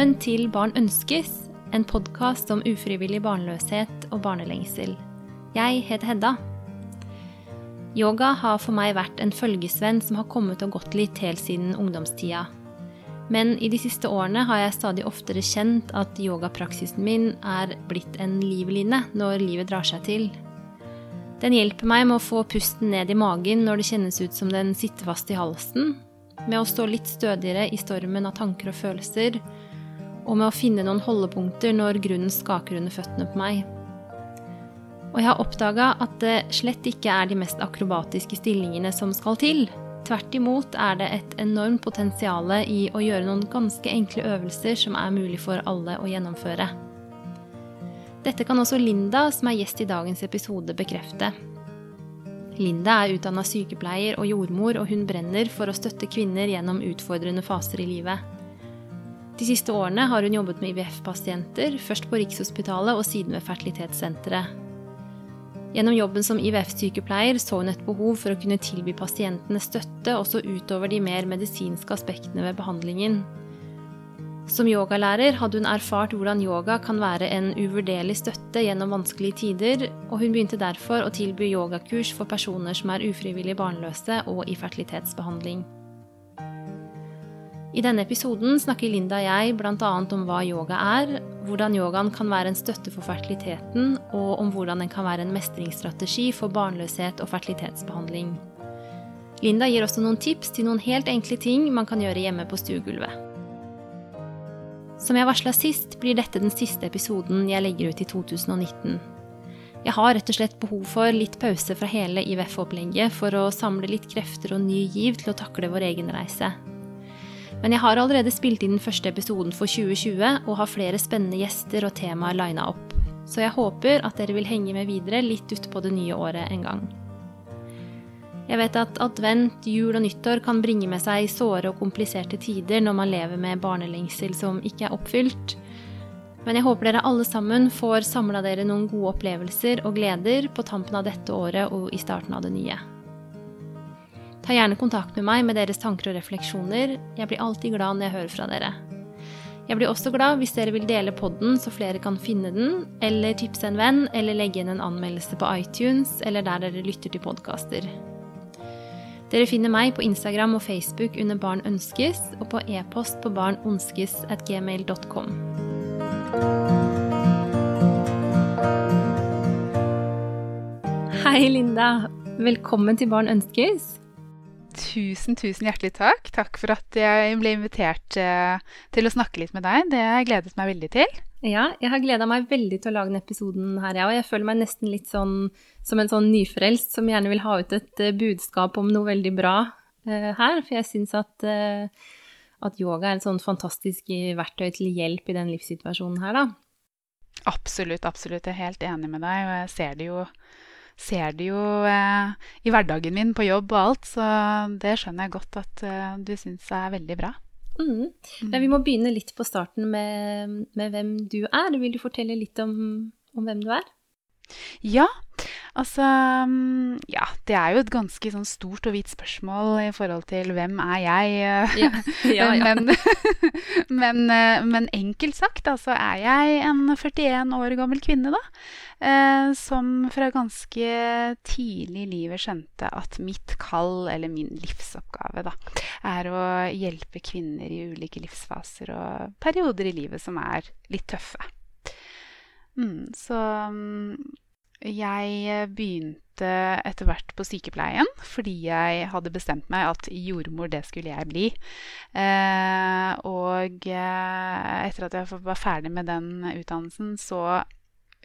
Velkommen til Barn ønskes, en podkast om ufrivillig barnløshet og barnelengsel. Jeg heter Hedda. Yoga har for meg vært en følgesvenn som har kommet og gått litt helt siden ungdomstida. Men i de siste årene har jeg stadig oftere kjent at yogapraksisen min er blitt en livline når livet drar seg til. Den hjelper meg med å få pusten ned i magen når det kjennes ut som den sitter fast i halsen, med å stå litt stødigere i stormen av tanker og følelser, og med å finne noen holdepunkter når grunnen skaker under føttene på meg. Og jeg har oppdaga at det slett ikke er de mest akrobatiske stillingene som skal til. Tvert imot er det et enormt potensial i å gjøre noen ganske enkle øvelser som er mulig for alle å gjennomføre. Dette kan også Linda, som er gjest i dagens episode, bekrefte. Linda er utdanna sykepleier og jordmor, og hun brenner for å støtte kvinner gjennom utfordrende faser i livet. De siste årene har hun jobbet med IVF-pasienter, først på Rikshospitalet og siden ved Fertilitetssenteret. Gjennom jobben som IVF-sykepleier så hun et behov for å kunne tilby pasientene støtte også utover de mer medisinske aspektene ved behandlingen. Som yogalærer hadde hun erfart hvordan yoga kan være en uvurderlig støtte gjennom vanskelige tider, og hun begynte derfor å tilby yogakurs for personer som er ufrivillig barnløse og i fertilitetsbehandling. I denne episoden snakker Linda og jeg bl.a. om hva yoga er, hvordan yogaen kan være en støtte for fertiliteten, og om hvordan den kan være en mestringsstrategi for barnløshet og fertilitetsbehandling. Linda gir også noen tips til noen helt enkle ting man kan gjøre hjemme på stuegulvet. Som jeg varsla sist, blir dette den siste episoden jeg legger ut i 2019. Jeg har rett og slett behov for litt pause fra hele IVF-opplegget for å samle litt krefter og ny giv til å takle vår egen reise. Men jeg har allerede spilt inn den første episoden for 2020 og har flere spennende gjester og temaer lina opp. Så jeg håper at dere vil henge med videre litt utpå det nye året en gang. Jeg vet at advent, jul og nyttår kan bringe med seg såre og kompliserte tider når man lever med barnelengsel som ikke er oppfylt. Men jeg håper dere alle sammen får samla dere noen gode opplevelser og gleder på tampen av dette året og i starten av det nye. Ta gjerne kontakt med meg med deres tanker og refleksjoner. Jeg blir alltid glad når jeg hører fra dere. Jeg blir også glad hvis dere vil dele podden så flere kan finne den, eller tipse en venn, eller legge inn en anmeldelse på iTunes eller der dere lytter til podkaster. Dere finner meg på Instagram og Facebook under Barn ønskes, og på e-post på barnønskes.gmail.com. Hei, Linda. Velkommen til Barn ønskes. Tusen, tusen hjertelig takk. Takk for at jeg ble invitert eh, til å snakke litt med deg. Det har jeg gledet meg veldig til. Ja, jeg har gleda meg veldig til å lage denne episoden her, jeg ja, òg. Jeg føler meg nesten litt sånn som en sånn nyfrelst som gjerne vil ha ut et uh, budskap om noe veldig bra uh, her. For jeg syns at, uh, at, yoga er et sånn fantastisk verktøy til hjelp i den livssituasjonen her, da. Absolutt, absolutt. Jeg er helt enig med deg, og jeg ser det jo ser det jo eh, i hverdagen min på jobb og alt, så det skjønner jeg godt at eh, du syns er veldig bra. Mm. Men vi må begynne litt på starten med, med, hvem du er. Vil du fortelle litt om, om hvem du er? Ja, altså mm, Ja, det er jo et ganske sånn stort og hvitt spørsmål i forhold til hvem er jeg? Ja. Ja, ja. men, men, eh, men, enkelt sagt, altså er jeg en 41 år gammel kvinne, da. Eh, som fra ganske tidlig i livet skjønte at mitt kall, eller min livsoppgave, da, er å hjelpe kvinner i ulike livsfaser og perioder i livet som er litt tøffe. Mm, så mm, jeg begynte etter hvert på sykepleien fordi jeg hadde bestemt meg at jordmor, det skulle jeg bli. Eh, og eh, etter at jeg var ferdig med den utdannelsen, så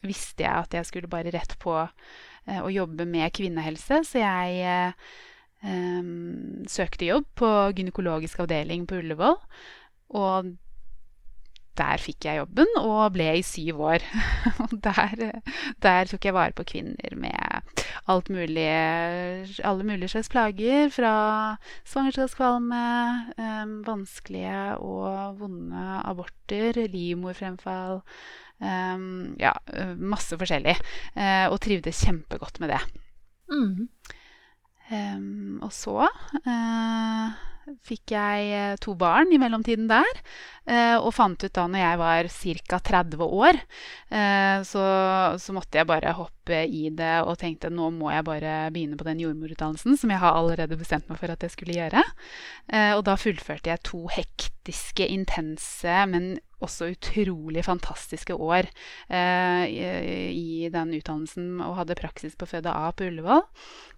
visste jeg at jeg skulle bare rett på eh, å jobbe med kvinnehelse. Så jeg eh, søkte jobb på gynekologisk avdeling på Ullevål. Og der fikk jeg jobben og ble i syv år. Og der, der, tok jeg vare på kvinner med alt mulig, alle mulige slags plager. Fra svangerskapskvalme, um, vanskelige og vonde aborter, livmorfremfall. Um, ja, masse forskjellig. Uh, og trivdes kjempegodt med det. Mm. Um, og så uh, fikk jeg eh, to barn i mellomtiden der. Eh, og fant ut da når jeg var ca. 30 år, eh, så, så, måtte jeg bare hoppe i det og tenkte nå må jeg bare begynne på den jordmorutdannelsen som jeg har allerede bestemt meg for at jeg skulle gjøre. og da fullførte jeg to hektiske, intense, men også utrolig fantastiske år eh, i, i, den utdannelsen og hadde praksis på Føde A på Ullevål.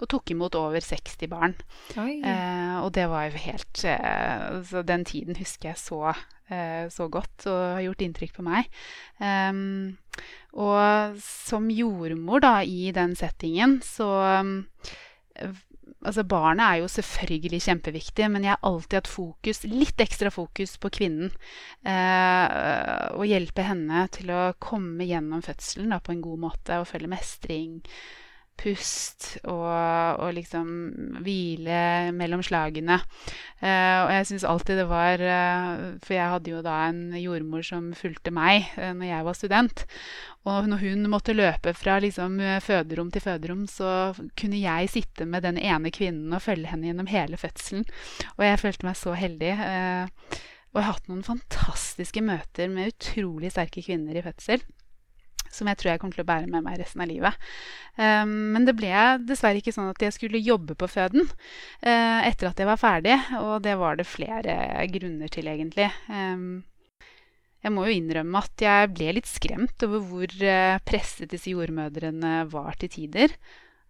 Og tok imot over 60 barn. Eh, og det var jo helt eh, Så den tiden husker jeg så, eh, så godt og har gjort inntrykk på meg. Um, og som jordmor da, i den settingen så altså Barnet er jo selvfølgelig kjempeviktig, men jeg har alltid hatt fokus, litt ekstra fokus på kvinnen. Eh, og hjelpe henne til å komme gjennom fødselen da, på en god måte og følge mestring pust og, og, liksom hvile mellom slagene. Eh, og jeg syns alltid det var uh, For jeg hadde jo da en jordmor som fulgte meg uh, når jeg var student. Og når hun måtte løpe fra liksom, føderom til føderom, så kunne jeg sitte med den ene kvinnen og følge henne gjennom hele fødselen. Og jeg følte meg så heldig. og jeg har hatt noen fantastiske møter med utrolig sterke kvinner i fødsel som jeg tror jeg kommer til å bære med meg resten av livet. Um, men det ble dessverre ikke sånn at jeg skulle jobbe på føden uh, etter at jeg var ferdig, og det var det flere grunner til, egentlig. Um, jeg må jo innrømme at jeg ble litt skremt over hvor uh, presset disse jordmødrene var til tider.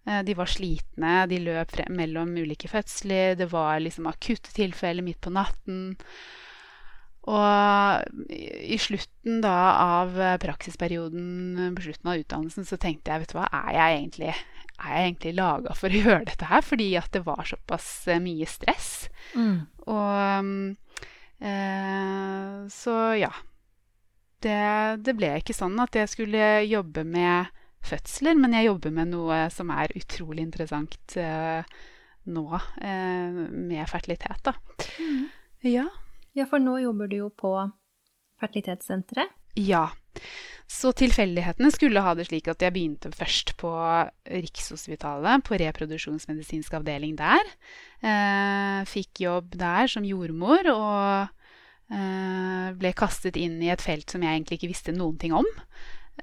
Uh, de var slitne, de løp mellom ulike fødsler, det var liksom akutte tilfeller midt på natten. Og i slutten da av praksisperioden på slutten av utdannelsen så tenkte jeg vet du hva, er jeg egentlig, er jeg egentlig laga for å gjøre dette her? Fordi at det var såpass eh, mye stress. Mm. Og eh, Så ja. Det, det, ble ikke sånn at jeg skulle jobbe med fødsler, men jeg jobber med noe som er utrolig interessant eh, nå, eh, med fertilitet, da. Mm. Ja. Ja, for nå jobber du jo på fertilitetssenteret. Ja. Så tilfeldighetene skulle ha det slik at jeg begynte først på Rikshospitalet, på reproduksjonsmedisinsk avdeling der. Eh, fikk jobb der som jordmor og eh, ble kastet inn i et felt som jeg egentlig ikke visste noen ting om.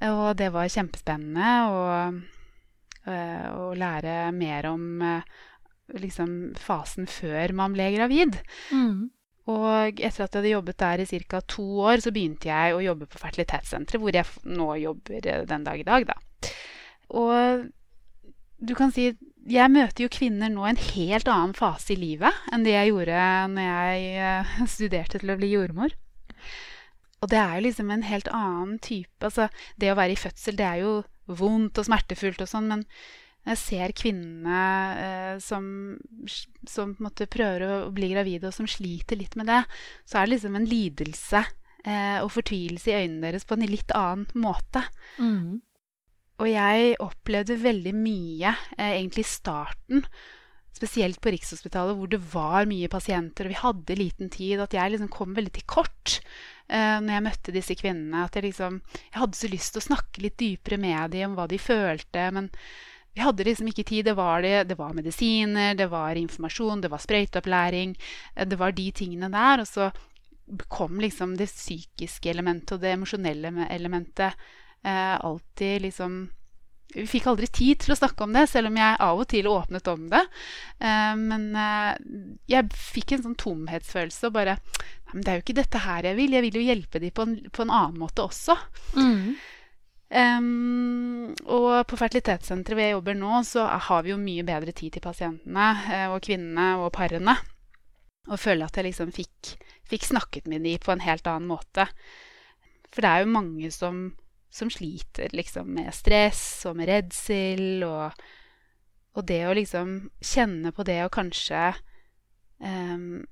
Og det var kjempespennende å, eh, å lære mer om eh, liksom fasen før man ble gravid. Mm. Og etter at jeg hadde jobbet der i ca. to år, så begynte jeg å jobbe på fertilitetssenteret, hvor jeg nå jobber eh, den dag i dag, da. Og du kan si jeg møter jo kvinner nå i en helt annen fase i livet enn det jeg gjorde når jeg eh, studerte til å bli jordmor. Og det er jo liksom en helt annen type Altså, det å være i fødsel, det er jo vondt og smertefullt og sånn, men jeg ser kvinnene eh, som, som prøver å bli gravide, og som sliter litt med det, så er det liksom en lidelse eh, og fortvilelse i øynene deres på en litt annen måte. Mm. Og jeg opplevde veldig mye, eh, egentlig i starten, spesielt på Rikshospitalet, hvor det var mye pasienter, og vi hadde liten tid, at jeg liksom kom veldig til kort uh, når jeg møtte disse kvinnene. At jeg liksom Jeg hadde så lyst til å snakke litt dypere med dem om hva de følte, men vi hadde liksom ikke tid. Det var, det, det var medisiner, det var informasjon, det var sprøyteopplæring. Eh, det var de tingene der. Og så kom liksom det psykiske elementet og det emosjonelle elementet eh, alltid liksom vi fikk aldri tid til å snakke om det, selv om jeg av og til åpnet om det. Eh, men eh, jeg fikk en sånn tomhetsfølelse og bare Men det er jo ikke dette her jeg vil. Jeg vil jo hjelpe dem på en, på en annen måte også. Mm. Um, og på fertilitetssenteret hvor jeg jobber nå, så har vi jo mye bedre tid til pasientene uh, og kvinnene og parene. Og føler at jeg liksom fikk, fikk snakket med dem på en helt annen måte. For det er jo mange som, som sliter liksom med stress og med redsel. Og, og, det å liksom kjenne på det og kanskje um,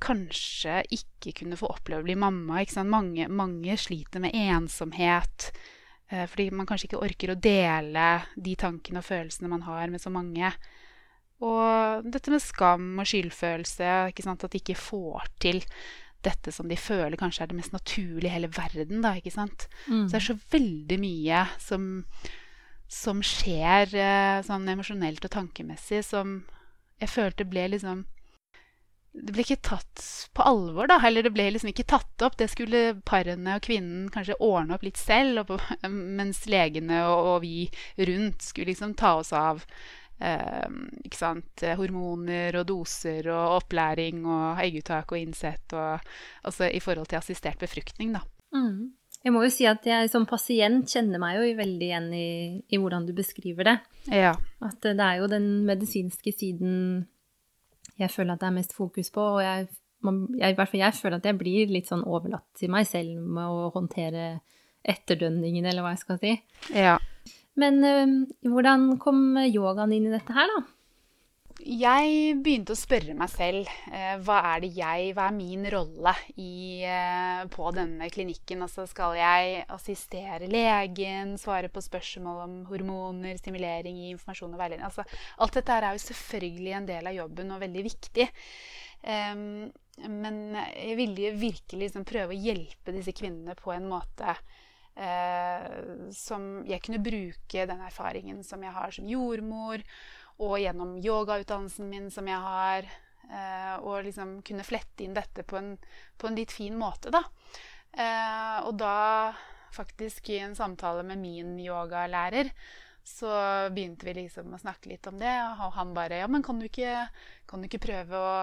Kanskje ikke kunne få oppleve å bli mamma. Mange, mange sliter med ensomhet Eh, fordi man kanskje ikke orker å dele de tankene og følelsene man har med så mange. Og dette med skam og skyldfølelse, at de ikke får til dette som de føler kanskje er det mest naturlige i hele verden. Da, ikke sant? Mm. Så det er så veldig mye som, som skjer eh, sånn emosjonelt og tankemessig som jeg følte ble liksom det ble ikke tatt på alvor, da. Eller det ble liksom ikke tatt opp. Det skulle parene og kvinnen kanskje ordne opp litt selv, på, mens legene og, og, vi rundt skulle liksom ta oss av eh, ikke sant, hormoner og doser og opplæring og egguttak og innsett og Altså i forhold til assistert befruktning, da. Mm. Jeg må jo si at jeg som pasient kjenner meg jo veldig igjen i, i hvordan du beskriver det. Ja. At det er jo den medisinske siden jeg føler at det er mest fokus på. Og jeg, man, jeg, i hvert fall jeg føler at jeg blir litt sånn overlatt til meg selv med å håndtere etterdønningen, eller hva jeg skal si. Ja. Men øh, hvordan kom yogaen inn i dette her, da? Jeg begynte å spørre meg selv eh, hva er det jeg, hva er min rolle i, eh, på denne klinikken. Altså skal jeg assistere legen, svare på spørsmål om hormoner, stimulering, gi informasjon og veiledning. Altså, alt dette er jo selvfølgelig en del av jobben og veldig viktig. Um, men jeg ville virkelig liksom prøve å hjelpe disse kvinnene på en måte uh, som jeg kunne bruke den erfaringen som jeg har som jordmor og gjennom yogautdannelsen min som jeg har. Eh, og liksom kunne flette inn dette på en, på en litt fin måte, da. Eh, og da, faktisk i en samtale med min yogalærer, så begynte vi liksom å snakke litt om det. Og han bare Ja, men kan du ikke, kan du ikke prøve å,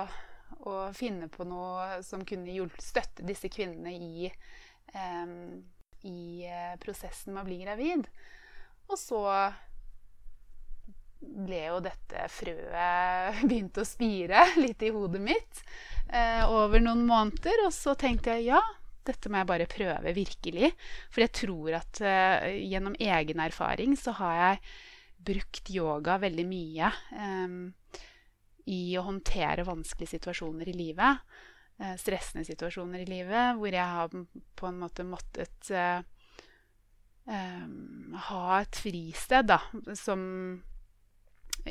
å, finne på noe som kunne støtte disse kvinnene i, eh, i prosessen med å bli gravid? Og så ble jo dette frøet begynt å spire litt i hodet mitt eh, over noen måneder. Og så tenkte jeg ja, dette må jeg bare prøve virkelig. For jeg tror at eh, gjennom egen erfaring så har jeg brukt yoga veldig mye eh, i å håndtere vanskelige situasjoner i livet. Eh, stressende situasjoner i livet hvor jeg har på en måte måttet eh, eh, ha et fristed da, som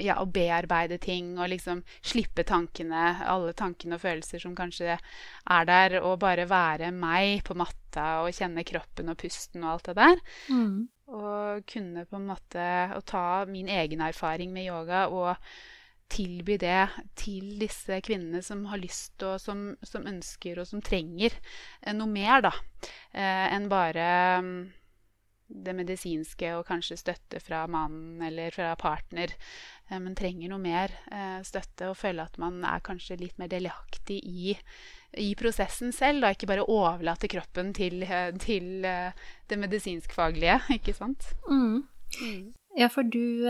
ja, å bearbeide ting og liksom slippe tankene, alle tankene og følelser som kanskje er der, og bare være meg på matta og kjenne kroppen og pusten og alt det der. Mm. Og kunne på en måte å ta min egen erfaring med yoga og tilby det til disse kvinnene som har lyst og som, som ønsker og som trenger eh, noe mer da, eh, enn bare mm, det medisinske og kanskje støtte fra mannen eller fra partner. Eh, men trenger noe mer eh, støtte og føler at man er kanskje litt mer delaktig i, i prosessen selv. Da. Ikke bare overlate kroppen til, eh, til det medisinskfaglige, ikke sant? Mm. Mm. Ja, for du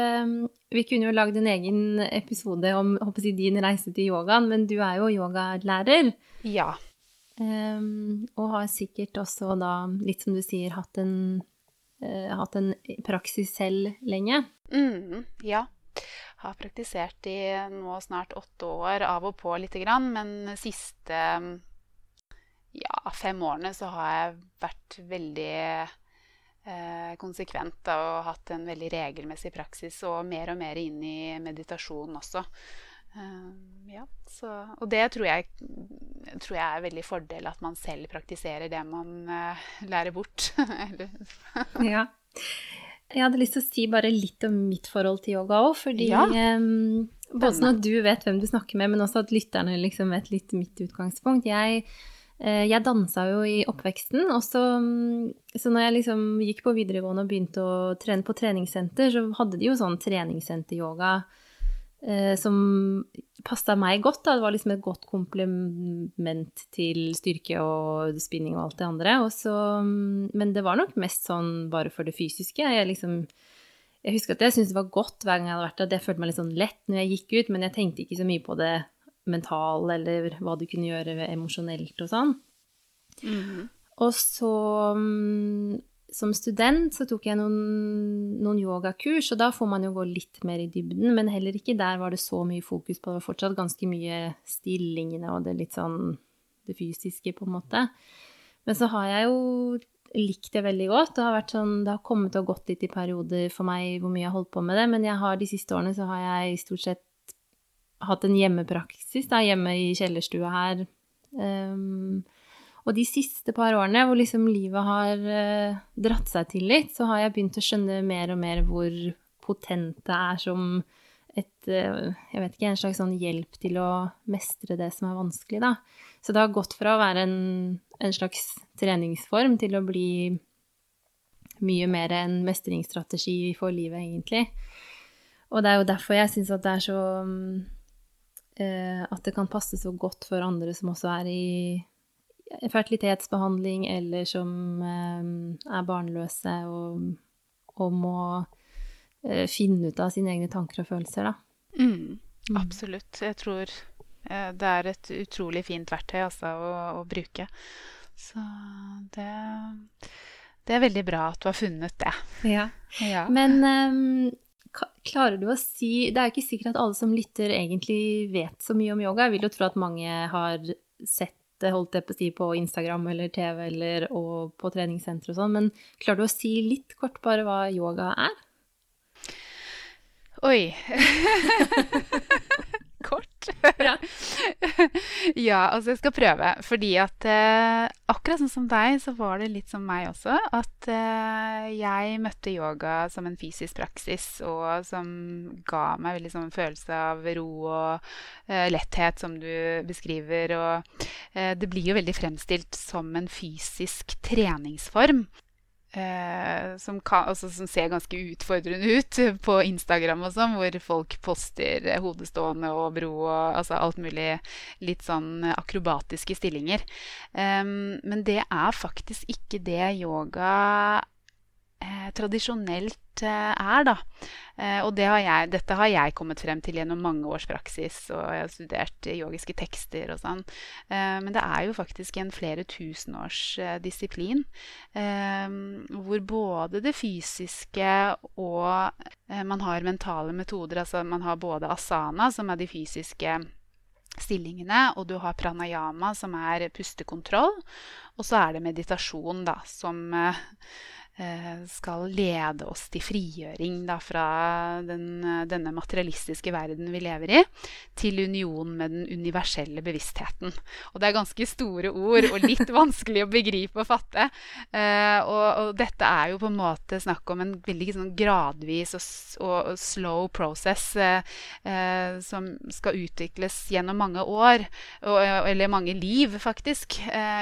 Vi kunne jo lagd en egen episode om jeg, din reise til yogaen, men du er jo yogalærer. Ja. Um, og har sikkert også da, litt som du sier, hatt en, hatt en praksis selv lenge. Mm, ja har praktisert i nå snart åtte år, av og på lite grann. Men de siste ja, fem årene så har jeg vært veldig konsekvent konsekvent og hatt en veldig regelmessig praksis, og mer og mer inn i meditasjon også. Uh, ja, så, og det tror jeg, tror jeg, er veldig fordel at man selv praktiserer det man uh, lærer bort. ja. Jeg hadde lyst til å si bare litt om mitt forhold til yoga òg, fordi ja. um, både sånn at du vet hvem du snakker med, men også at lytterne liksom vet litt mitt utgangspunkt. Jeg, uh, jeg dansa jo i oppveksten, og så, um, så når jeg liksom gikk på videregående og begynte å trene på treningssenter, så hadde de jo sånn treningssenteryoga uh, som passa meg godt. Da. Det var liksom et godt komplement til styrke og spinning og alt det andre. Også, men det var nok mest sånn bare for det fysiske. Jeg, liksom, jeg husker at jeg syntes det var godt hver gang jeg hadde vært der. Jeg følte meg litt sånn lett når jeg gikk ut, men jeg tenkte ikke så mye på det mentale eller hva du kunne gjøre emosjonelt og sånn. Mm -hmm. Og så som student så tok jeg noen, noen, yogakurs, og da får man jo gå litt mer i dybden, men heller ikke der var det så mye fokus på det. var fortsatt ganske mye stillingene og det litt sånn det fysiske, på en måte. Men så har jeg jo likt det veldig godt. Det har, sånn, det har kommet og gått litt i perioder for meg hvor mye jeg har holdt på med det, men jeg har de siste årene så har jeg stort sett hatt en hjemmepraksis da, hjemme i kjellerstua her. Um, og de siste par årene hvor liksom livet har uh, dratt seg til litt, så har jeg begynt å skjønne mer og mer hvor potent det er som et Jeg vet ikke, en slags sånn hjelp til å mestre det som er vanskelig, da. Så det har gått fra å være en, en slags treningsform til å bli mye mer en mestringsstrategi for livet, egentlig. Og det er jo derfor jeg syns at det er så uh, At det kan passe så godt for andre som også er i fertilitetsbehandling, eller som um, er barnløse og, og må uh, finne ut av sine egne tanker og følelser, da. Mm, mm. absolutt. Jeg tror uh, det er et utrolig fint verktøy altså, å, å bruke. Så det det er veldig bra at du har funnet det. Ja. ja. Men um, klarer du å si Det er jo ikke sikkert at alle som lytter, egentlig vet så mye om yoga. Jeg vil jo tro at mange har sett det holdt jeg på å si på Instagram eller TV eller på treningssenter og sånn, men klarer du å si litt kort bare hva yoga er? Oi. kort. Ja. ja. altså jeg skal prøve. Fordi at eh, akkurat sånn som deg, så var det litt som meg også. At eh, jeg møtte yoga som en fysisk praksis, og som ga meg veldig sånn følelse av ro og eh, letthet, som du beskriver. Og eh, det blir jo veldig fremstilt som en fysisk treningsform. Eh, som, kan, altså, som, ser ganske utfordrende ut på Instagram og sånn, hvor folk poster hodestående og bro og altså alt mulig litt sånn akrobatiske stillinger. Eh, men det er faktisk ikke det yoga eh, tradisjonelt eh, er, da. Eh, og det har jeg, dette har jeg kommet frem til gjennom mange års praksis, og jeg har studert yogiske tekster og sånn. Eh, men det er jo faktisk en flere tusen års eh, disiplin. Hvor både det fysiske og man har mentale metoder. Altså man har både asana, som er de fysiske stillingene, og du har pranayama, som er pustekontroll. Og så er det meditasjon, da, som skal lede oss til frigjøring da, fra den, denne materialistiske verden vi lever i, til union med den universelle bevisstheten. Og det er ganske store ord og litt vanskelig å begripe og fatte. Uh, og, og, dette er jo på en måte snakk om en veldig sånn gradvis og, og, slow process uh, uh, som skal utvikles gjennom mange år, eller mange liv, faktisk,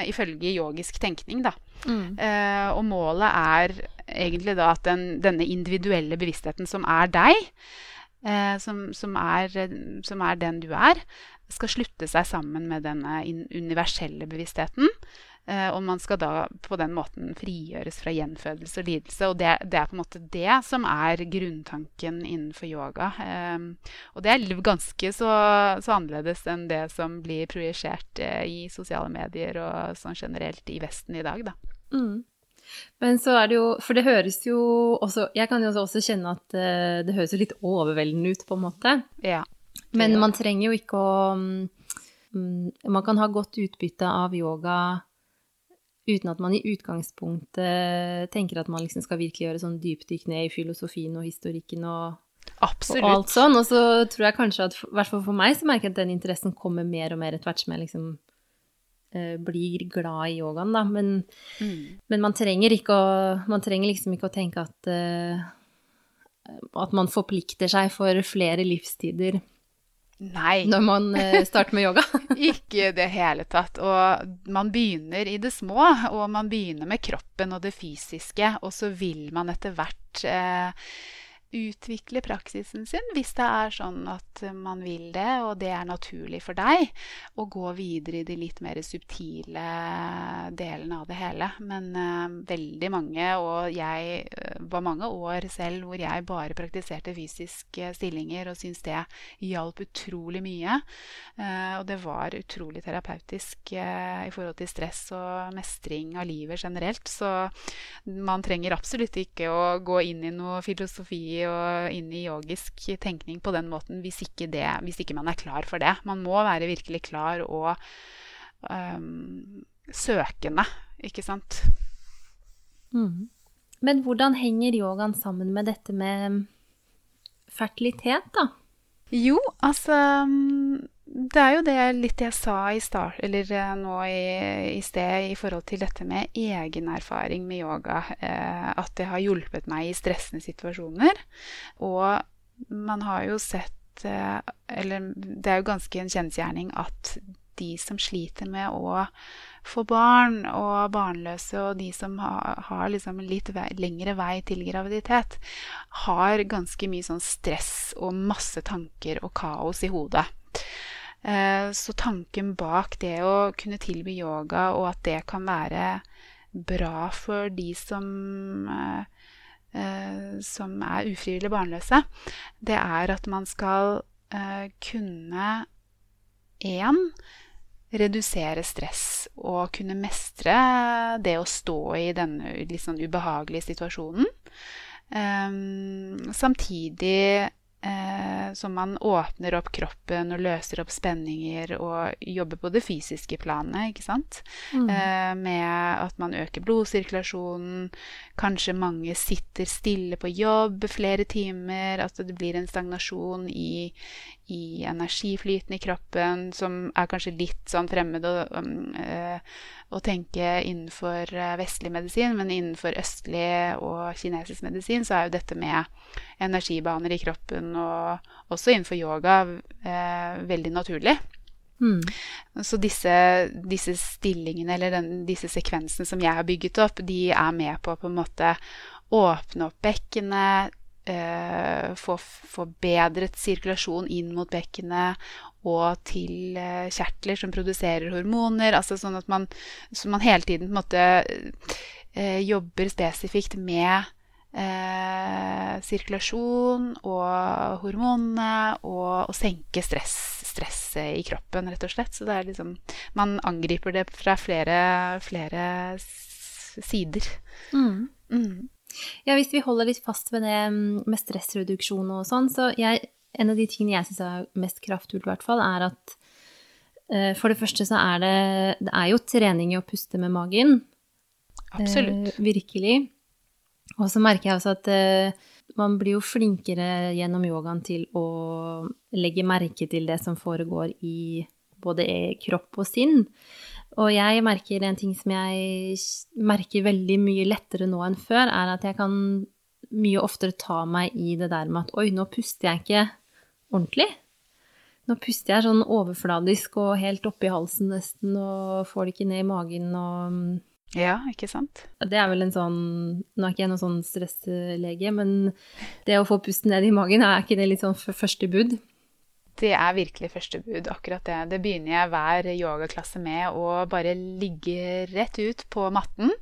ifølge yogisk tenkning. da. Mm. Uh, og målet er egentlig da at den, denne individuelle bevisstheten som er deg, eh, som, som, er, som, er, den du er, skal slutte seg sammen med denne universelle bevisstheten. Uh, og man skal da på den måten frigjøres fra gjenfødelse og lidelse. Og det, det er på en måte det som er grunntanken innenfor yoga. og det er ganske så, så, annerledes enn det som blir projisert i sosiale medier og sånn generelt i Vesten i dag, da. Mm. Men så er det jo For det høres jo også Jeg kan jo også kjenne at eh, det høres jo litt overveldende ut, på en måte. Ja. Men man trenger jo ikke å mm, Man kan ha godt utbytte av yoga uten at man i utgangspunktet tenker at man liksom skal virkelig gjøre sånn dypdykk ned i filosofien og historikken og, og, alt sånn. Og så tror jeg kanskje at, i hvert fall for meg, så merker jeg at den interessen kommer mer og mer etter hvert som jeg liksom Eh, blir glad i yogaen, da. Men, mm. men man, trenger å, man, trenger liksom ikke å tenke at uh, at man forplikter seg for flere livstider Nei. når man uh, starter med yoga. ikke i det hele tatt. Og man begynner i det små, og man begynner med kroppen og det fysiske, og så vil man etter hvert uh, utvikle praksisen sin hvis det er sånn at man vil det, og det er naturlig for deg, å gå videre i de litt mer subtile delene av det hele. Men uh, veldig mange, og jeg uh, var mange år selv hvor jeg bare praktiserte fysiske stillinger og syntes det hjalp utrolig mye. Uh, og det var utrolig terapeutisk i forhold til stress og mestring av livet generelt. Så man trenger absolutt ikke å gå inn i noe filosofi og inn i yogisk tenkning på den måten hvis ikke, det, hvis ikke man er klar for det. Man må være virkelig klar og um, søkende, ikke sant. Mm. Men hvordan henger yogaen sammen med dette med fertilitet, da? Jo, altså det er jo det litt jeg sa i start, eller eh, nå i, i, sted i forhold til dette med egen erfaring med yoga. Eh, at det har hjulpet meg i stressende situasjoner. Og man har jo sett eh, Eller det er jo ganske en kjensgjerning at de som sliter med å få barn, og barnløse, og de som har, har liksom litt vei, lengre vei til graviditet, har ganske mye sånn stress og masse tanker og kaos i hodet. Eh, så tanken bak det å kunne tilby yoga, og at det kan være bra for de som eh, eh, som er ufrivillig barnløse, det er at man skal kunne én redusere stress og kunne mestre det å stå i denne litt sånn ubehagelige situasjonen. Um, samtidig eh, som man åpner opp kroppen og løser opp spenninger og jobber på det fysiske planet, ikke sant. Mm. Eh, med at man øker blodsirkulasjonen. Kanskje mange sitter stille på jobb flere timer. At det blir en stagnasjon i, i energiflyten i kroppen som er kanskje litt sånn fremmed å, um, eh, å tenke innenfor eh, vestlig medisin, men innenfor østlig og kinesisk medisin så er jo dette med energibaner i kroppen og også innenfor yoga eh, veldig naturlig. Mm. Så disse, disse, stillingene eller den, disse sekvensene som jeg har bygget opp, de er med på å på en måte åpne opp bekkenet, få, få, bedret sirkulasjon inn mot bekkenet og til eh, kjertler som produserer hormoner. Altså sånn at man, så man hele tiden måte eh, jobber spesifikt med eh, sirkulasjon og hormonene og å senke stress, stresset i kroppen, rett og slett. Så det er liksom Man angriper det fra flere, flere sider. Mm. Mm. Ja, hvis vi holder litt fast ved det mm, med stressreduksjon og sånn, så jeg, en av de tingene jeg syns er mest kraftfullt, i hvert fall, er at uh, for det første så er det Det er jo trening i å puste med magen. Absolutt. Uh, virkelig. Og så merker jeg også at uh, man blir jo flinkere gjennom yogaen til å legge merke til det som foregår i både kropp og sinn. Og jeg merker en ting som jeg merker veldig mye lettere nå enn før, er at jeg kan mye oftere ta meg i det der med at oi, nå puster jeg ikke ordentlig. Nå puster jeg sånn overfladisk og helt oppi halsen nesten, og får det ikke ned i magen og ja, ikke sant? Det er vel en sånn Nå er ikke jeg noen sånn stresslege, men det å få pusten ned i magen, er ikke det litt sånn første bud? Det er virkelig første bud, akkurat det. Det begynner jeg hver yogaklasse med å bare ligge rett ut på matten.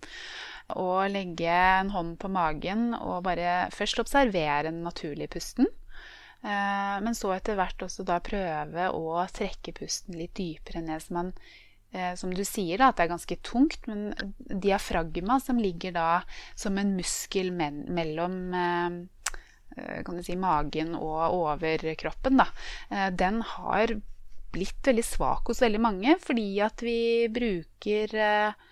Og legge en hånd på magen og bare først observere den naturlige pusten. Eh, men så etter hvert også da prøve å trekke pusten litt dypere ned, så man eh, som du sier, da, at det er ganske tungt, men diafragma, som ligger da som en muskel mellom eh, kan du si, magen og overkroppen, da, eh, den har blitt veldig svak hos veldig mange fordi at vi bruker eh,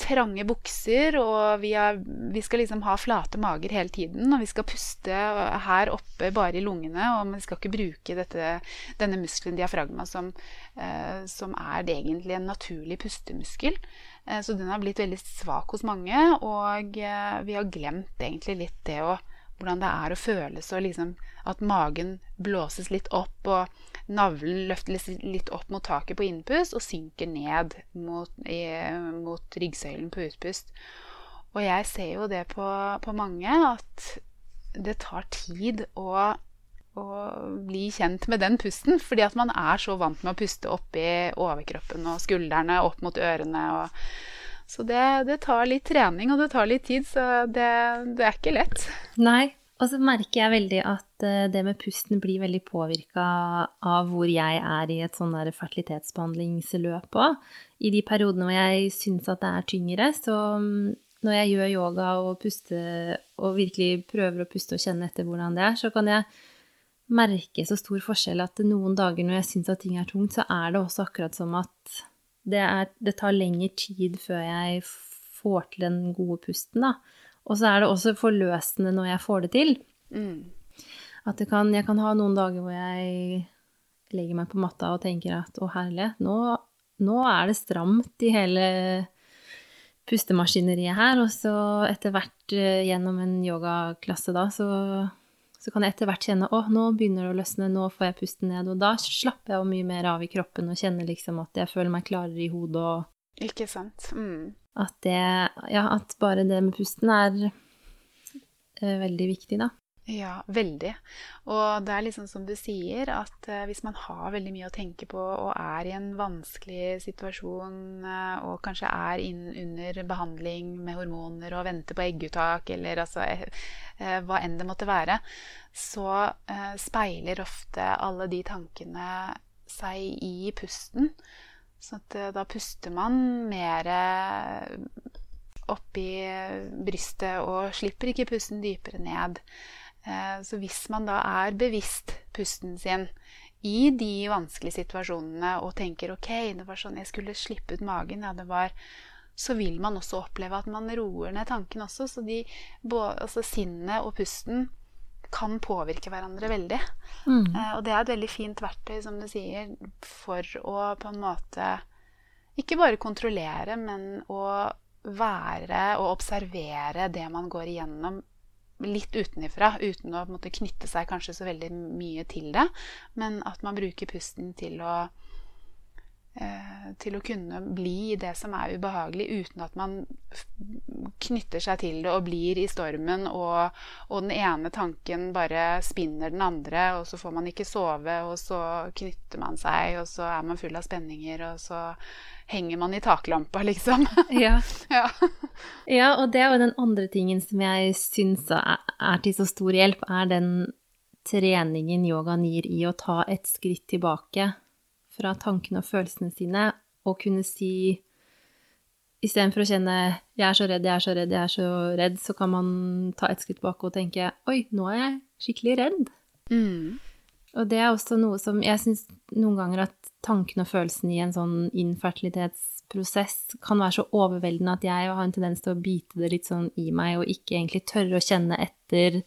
trange bukser, og vi, er, vi, skal liksom ha flate mager hele tiden. Og vi skal puste her oppe bare i lungene, og vi skal ikke bruke dette, denne muskelen diafragma som, eh, som, er egentlig en naturlig pustemuskel. Eh, så den har blitt veldig svak hos mange, og eh, vi har glemt egentlig litt det å hvordan det er å føle og liksom at magen blåses litt opp, og navlen løftes litt opp mot taket på innpust og synker ned mot, mot ryggsøylen på utpust. Og jeg ser jo det på, på mange, at det tar tid å, å, bli kjent med den pusten. Fordi at man er så vant med å puste oppi overkroppen og skuldrene opp mot ørene. Og, så det, det, tar litt trening, og det tar litt tid, så det, det er ikke lett. Nei, og så merker jeg veldig at eh, det med pusten blir veldig påvirka av hvor jeg er i et sånn der fertilitetsbehandlingsløp òg. I de periodene hvor jeg syns at det er tyngre, så mm, når jeg gjør yoga og puster og virkelig prøver å puste og kjenne etter hvordan det er, så kan jeg merke så stor forskjell at noen dager når jeg syns at ting er tungt, så er det også akkurat som at det, er, det tar lengre tid før jeg får til den gode pusten, da. Og så er det også forløsende når jeg får det til. Mm. At kan, jeg kan ha noen dager hvor jeg legger meg på matta og tenker at å herlighet, nå, nå, er det stramt i hele pustemaskineriet her. Og så etter hvert eh, gjennom en yogaklasse da, så, så kan jeg etter hvert kjenne å, nå begynner det å løsne, nå får jeg puste ned. Og da slapper jeg mye mer av i kroppen og kjenner liksom at jeg føler meg klarere i hodet og Ikke sant. Mm. At det Ja, at bare det med pusten er eh, veldig viktig, da. Ja, veldig. Og det er liksom som du sier, at uh, hvis man har veldig mye å tenke på og er i en vanskelig situasjon uh, og kanskje er inn under behandling med hormoner og venter på egguttak eller altså uh, hva enn det måtte være, så speiler ofte alle de tankene seg i pusten. Så da puster man mer oppi brystet og slipper ikke pusten dypere ned. Eh, så hvis man da er bevisst pusten sin i de vanskelige situasjonene og tenker ok, det var sånn jeg skulle slippe ut magen, ja, det var så vil man også oppleve at man roer ned tanken også. Så de, altså sinnet og pusten kan påvirke hverandre veldig. Mm. Eh, og det er et veldig fint verktøy, som du sier, for å på en måte ikke bare kontrollere, men å være og observere det man går igjennom litt utenifra, uten å måte, knytte seg kanskje så veldig mye til det. Men at man bruker pusten til å, til å kunne bli i det som er ubehagelig, uten at man knytter seg til det og blir i stormen, og, og, den ene tanken bare spinner den andre, og så får man ikke sove, og så knytter man seg, og så er man full av spenninger, og så henger man i taklampa, liksom. Ja. ja. ja. og det er jo den andre tingen som jeg syns er til så stor hjelp, er den treningen yogaen gir i å ta et skritt tilbake fra tankene og følelsene sine, og kunne si Istedenfor å kjenne 'jeg er så redd, jeg er så redd, jeg er så redd', så kan man ta et skritt bak og tenke 'oi, nå er jeg skikkelig redd'. Mm. Og det er også noe som jeg syns noen ganger at tankene og følelsene i en sånn infertilitetsprosess kan være så overveldende at jeg har en tendens til å bite det litt sånn i meg og ikke egentlig tørre å kjenne etter.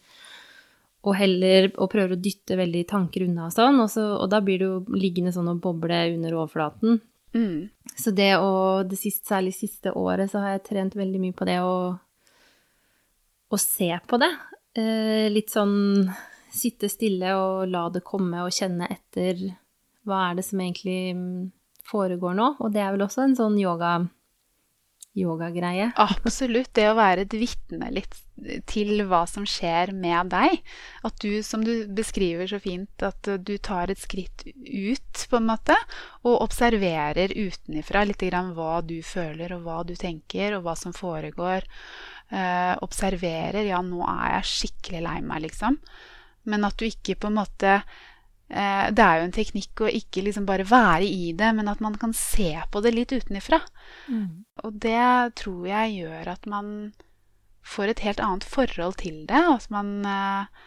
Og heller og prøver å dytte veldig tanker unna og sånn. Og, så, og da blir det jo liggende sånn og boble under overflaten. Mm. Så det å det siste, Særlig siste året så har jeg trent veldig mye på det å, å se på det. Eh, litt sånn sitte stille og la det komme og kjenne etter hva er det som egentlig mm, foregår nå? Og det er vel også en sånn yoga yogagreie. Absolutt. Det å være et vitne litt til hva som skjer med deg. At du, som du beskriver så fint, at du tar et skritt ut, på en måte, og observerer utenifra litt grann hva du føler, og hva du tenker, og hva som foregår. Eh, observerer Ja, nå er jeg skikkelig lei meg, liksom. Men at du ikke på en måte det er jo en teknikk å ikke liksom bare være i det, men at man kan se på det litt utenifra. Mm. Og det tror jeg gjør at man får et helt annet forhold til det. At man, eh,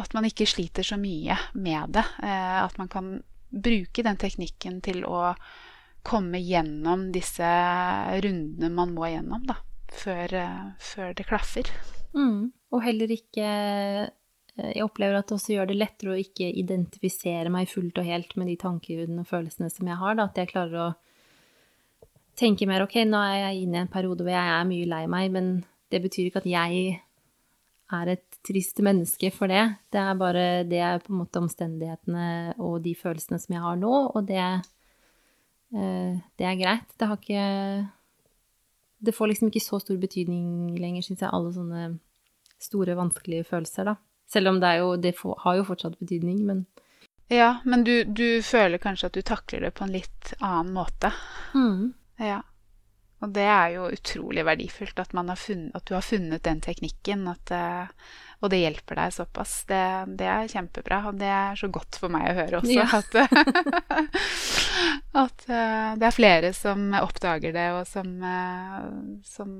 at man ikke sliter så mye med det. Eh, at man kan bruke den teknikken til å komme gjennom disse rundene man må gjennom, da. Før, før det klaffer. Mm. Og heller ikke Eh, jeg opplever at det også gjør det lettere å ikke identifisere meg fullt og helt med de tankene og følelsene som jeg har. Da. At jeg klarer å tenke mer ok, nå er jeg inne i en periode hvor jeg er mye lei meg, men det betyr ikke at jeg er et trist menneske for det. Det er bare det er på en måte omstendighetene og de følelsene som jeg har nå, og det, eh, det er greit. Det har ikke Det får liksom ikke så stor betydning lenger, syns jeg, alle sånne store, vanskelige følelser, da. Selv om det, jo, det har jo fortsatt betydning, men Ja, men du, du, føler kanskje at du takler det på en litt annen måte. Mm. Ja. Og det er jo utrolig verdifullt at, funnet, at du har funnet den teknikken, at, eh, og det hjelper deg såpass. Det, det, er kjempebra, og det er så godt for meg å høre også. Ja. At, at, eh, det er flere som oppdager det, og som, eh, som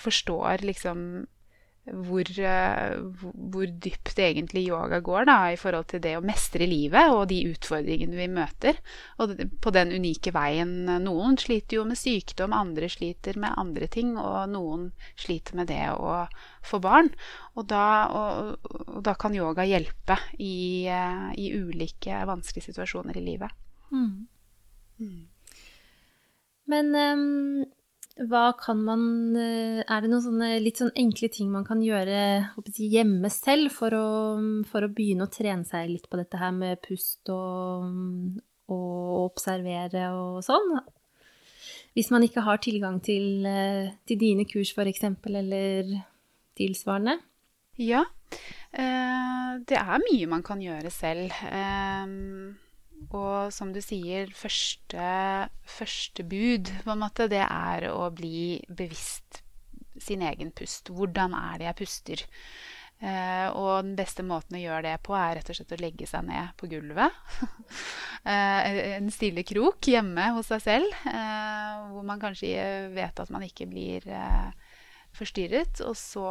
forstår liksom hvor, eh, hvor, dypt egentlig yoga går da, i forhold til det å mestre livet og de utfordringene vi møter. Og på den unike veien Noen sliter jo med sykdom, andre sliter med andre ting, og noen sliter med det å få barn. Og da, og, og da kan yoga hjelpe i, eh, i, ulike vanskelige situasjoner i livet. Mm. Mm. Men um hva kan man Er det noen sånne litt sånn enkle ting man kan gjøre jeg, hjemme selv for å, for å, begynne å trene seg litt på dette her med pust og, og observere og sånn? Hvis man ikke har tilgang til, til dine kurs, f.eks., eller tilsvarende? Ja. Eh, det er mye man kan gjøre selv. Og som du sier, første, første bud på en måte, det er å bli bevisst sin egen pust. Hvordan er det jeg puster? Eh, og den beste måten å gjøre det på, er rett og slett å legge seg ned på gulvet. eh, en stille krok hjemme hos seg selv, eh, hvor man kanskje vet at man ikke blir forstyrret. Og så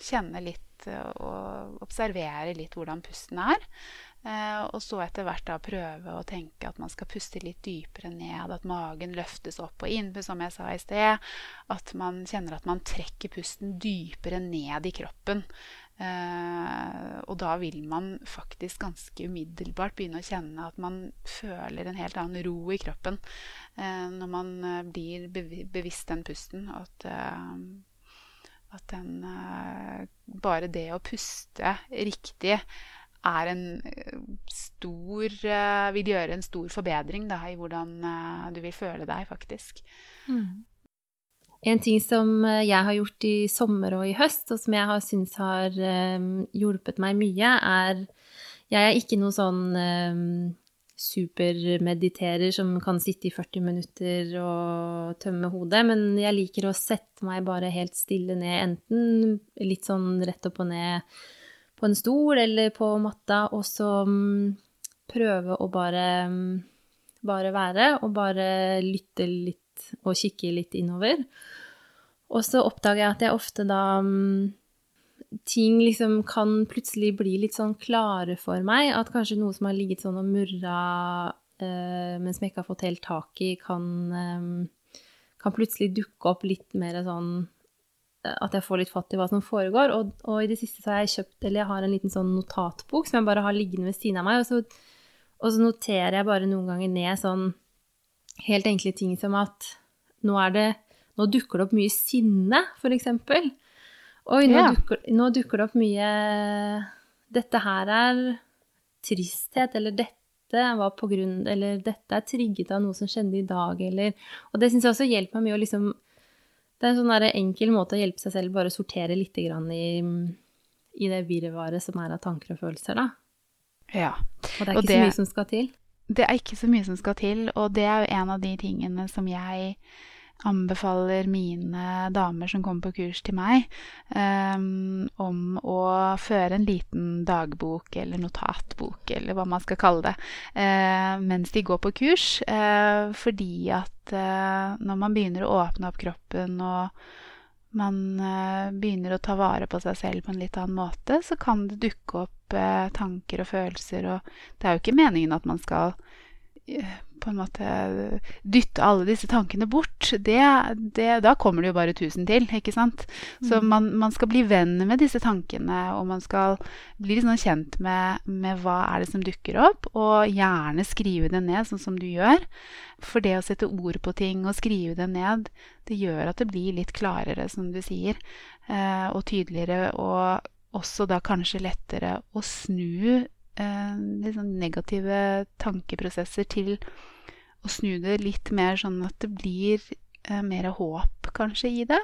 kjenne litt og observere litt hvordan pusten er. Eh, og så etter hvert da prøve å tenke at man skal puste litt dypere ned. At magen løftes opp og inn, som jeg sa i sted. At man kjenner at man trekker pusten dypere ned i kroppen. Eh, og da vil man faktisk ganske umiddelbart begynne å kjenne at man føler en helt annen ro i kroppen eh, når man blir bevisst den pusten. At, at den Bare det å puste riktig er en eh, stor eh, Vil gjøre en stor forbedring da, i hvordan eh, du vil føle deg, faktisk. Mm. En ting som jeg har gjort i sommer og i høst, og som jeg har syns har hjulpet meg mye, er Jeg er ikke noe sånn um, supermediterer som kan sitte i 40 minutter og tømme hodet, men jeg liker å sette meg bare helt stille ned, enten litt sånn rett opp og ned på en stol eller på matta, og så um, prøve å bare, um, bare være, og bare lytte litt og kikke litt innover. Og så oppdager jeg at jeg ofte da um, Ting liksom kan plutselig bli litt sånn klare for meg. At kanskje noe som har ligget sånn og murra uh, men som jeg ikke har fått helt tak i, kan, kan plutselig dukke opp litt mer sånn at jeg får litt fatt i hva som foregår. Og, og, i det siste så har jeg kjøpt, eller jeg har en liten sånn notatbok som jeg bare har liggende ved siden av meg. Og så, og så noterer jeg bare noen ganger ned sånn helt enkle ting som at nå er det Nå dukker det opp mye sinne, for eksempel. Oi, nå, ja. dukker, nå dukker det opp mye Dette her er tristhet, eller dette var på grunn Eller dette er trigget av noe som skjedde i dag, eller Og det syns jeg også hjelper meg mye å liksom det er en sånn enkel måte å hjelpe seg selv, bare sortere litt i, i det virvaret som er av tanker og følelser, da. Ja. Og det er ikke det, så mye som skal til. Det er ikke så mye som skal til, og det er jo en av de tingene som jeg anbefaler mine damer som kommer på kurs til meg, um, om å føre en liten dagbok eller notatbok, eller hva man skal kalle det, uh, mens de går på kurs. Uh, fordi at uh, når man begynner å åpne opp kroppen og man begynner å ta vare på seg selv på en litt annen måte, så kan det dukke opp tanker og følelser, og det er jo ikke meningen at man skal på en måte dytte alle disse tankene bort, det, det, da kommer det jo bare tusen til, ikke sant. Så mm. man, man, skal bli venn med disse tankene, og man skal bli sånn kjent med, med, hva er det som dukker opp, og gjerne skrive det ned, sånn som du gjør. For det å sette ord på ting og skrive det ned, det gjør at det blir litt klarere, som du sier, eh, og tydeligere, og også da kanskje lettere å snu liksom negative tankeprosesser til å snu det litt mer sånn at det blir eh, mer håp kanskje i det.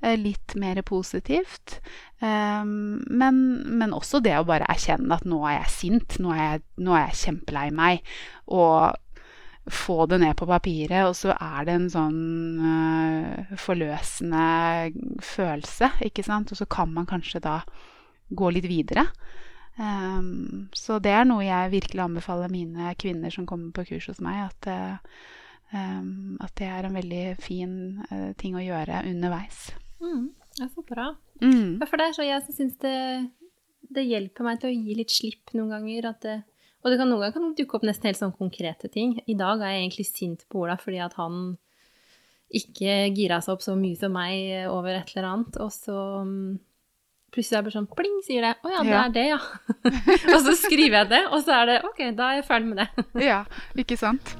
Eh, litt mer positivt. Men, men, også det å bare erkjenne at nå er jeg sint, nå er jeg, nå er jeg kjempelei meg. Og få det ned på papiret, og så er det en sånn forløsende følelse, ikke sant. Og så kan man kanskje da gå litt videre. Um, så det er noe jeg virkelig anbefaler mine kvinner som kommer på kurs hos meg, at, um, at det er en veldig fin uh, ting å gjøre underveis. Mm, det er så bra. Mm. For det er så jeg syns det, det, hjelper meg til å gi litt slipp noen ganger. Det, og det kan noen ganger kan dukke opp nesten helt sånn konkrete ting. I dag er jeg egentlig sint på Ola fordi at han ikke gira seg opp så mye som meg over et eller annet. Og så um, Plutselig er det bare sånn pling, sier det. Å ja, det ja. er det, ja. og så skriver jeg det, og så er det OK, da er jeg ferdig med det. ja, ikke sant.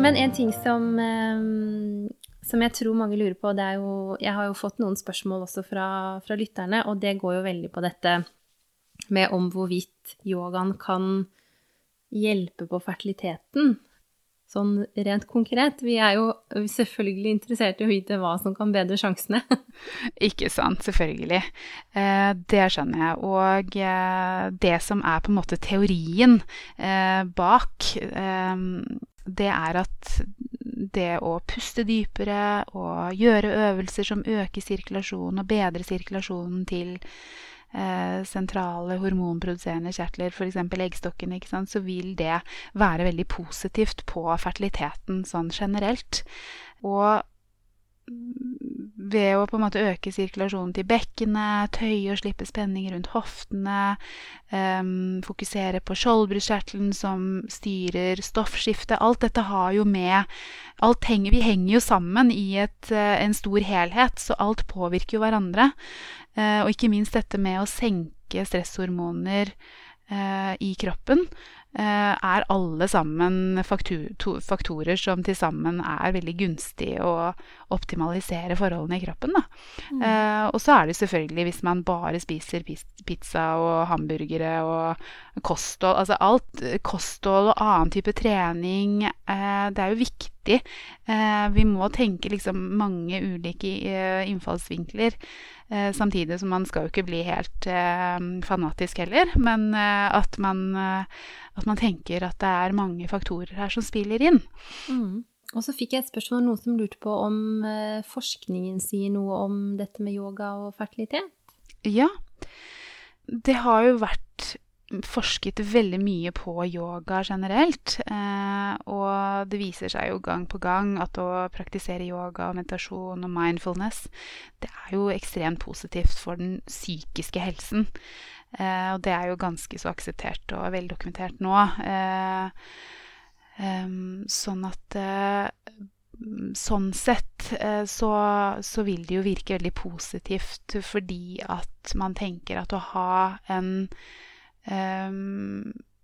Men en ting som, ehm, som, jeg tror mange lurer på, det er jo Jeg har jo fått noen spørsmål også fra, fra lytterne, og det går jo veldig på dette med om hvorvidt yogaen kan hjelpe på fertiliteten. Sånn rent konkret. Vi er jo selvfølgelig interessert i å vite hva som kan bedre sjansene. Ikke sant. Selvfølgelig. Eh, det skjønner jeg. Og eh, det som er på en måte teorien eh, bak, det er at det å puste dypere og gjøre øvelser som øker sirkulasjonen og bedrer sirkulasjonen til eh, sentrale hormonproduserende kjertler, f.eks. eggstokkene, så vil det være veldig positivt på fertiliteten sånn generelt. Og ved å på en måte øke sirkulasjonen til bekkenet, tøye og slippe spenning rundt hoftene, um, fokusere på skjoldbruskkjertelen som styrer stoffskiftet Alt dette har jo med henger, Vi henger jo sammen i et, uh, en stor helhet, så alt påvirker jo hverandre. Uh, og ikke minst dette med å senke stresshormoner uh, i kroppen. Eh, er alle sammen faktorer som til sammen er veldig gunstig å optimalisere forholdene i kroppen. Mm. Eh, og så er det selvfølgelig hvis man bare spiser pizza og hamburgere og kosthold Altså alt kosthold og annen type trening, Eh, det er jo viktig. Eh, vi må tenke liksom mange ulike innfallsvinkler. samtidig som man skal jo ikke bli helt fanatisk heller, men at man at man tenker at det er mange faktorer her som spiller inn. Mm. Og så fikk jeg et spørsmål noen som lurte på om eh, forskningen sier noe om dette med yoga og fertilitet? Ja. Det har jo vært forsket veldig mye på yoga generelt. Eh, og det viser seg jo gang på gang at å praktisere yoga og meditasjon og mindfulness, det er jo ekstremt positivt for den psykiske helsen. Eh, og det er jo ganske så akseptert og veldokumentert nå. Eh, sånn at eh, Sånn sett så, så, vil det jo virke veldig positivt fordi at man tenker at å ha en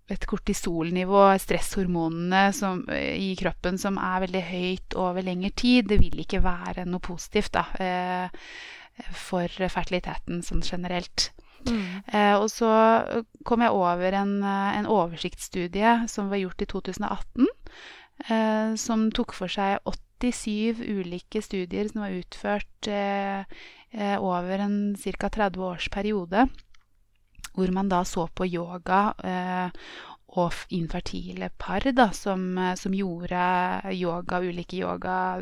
et kortisolnivå, stresshormonene som, i kroppen, som er veldig høyt over lengre tid, det vil ikke være noe positivt da, for fertiliteten sånn generelt. Mm. Eh, og så kom jeg over en, eh, en, oversiktsstudie som var gjort i 2018, eh, som tok for seg 87 ulike studier som var utført eh, eh over en ca. 30 års periode. Hvor man da så på yoga eh, og infertile par da, som, som, gjorde yoga, ulike yoga,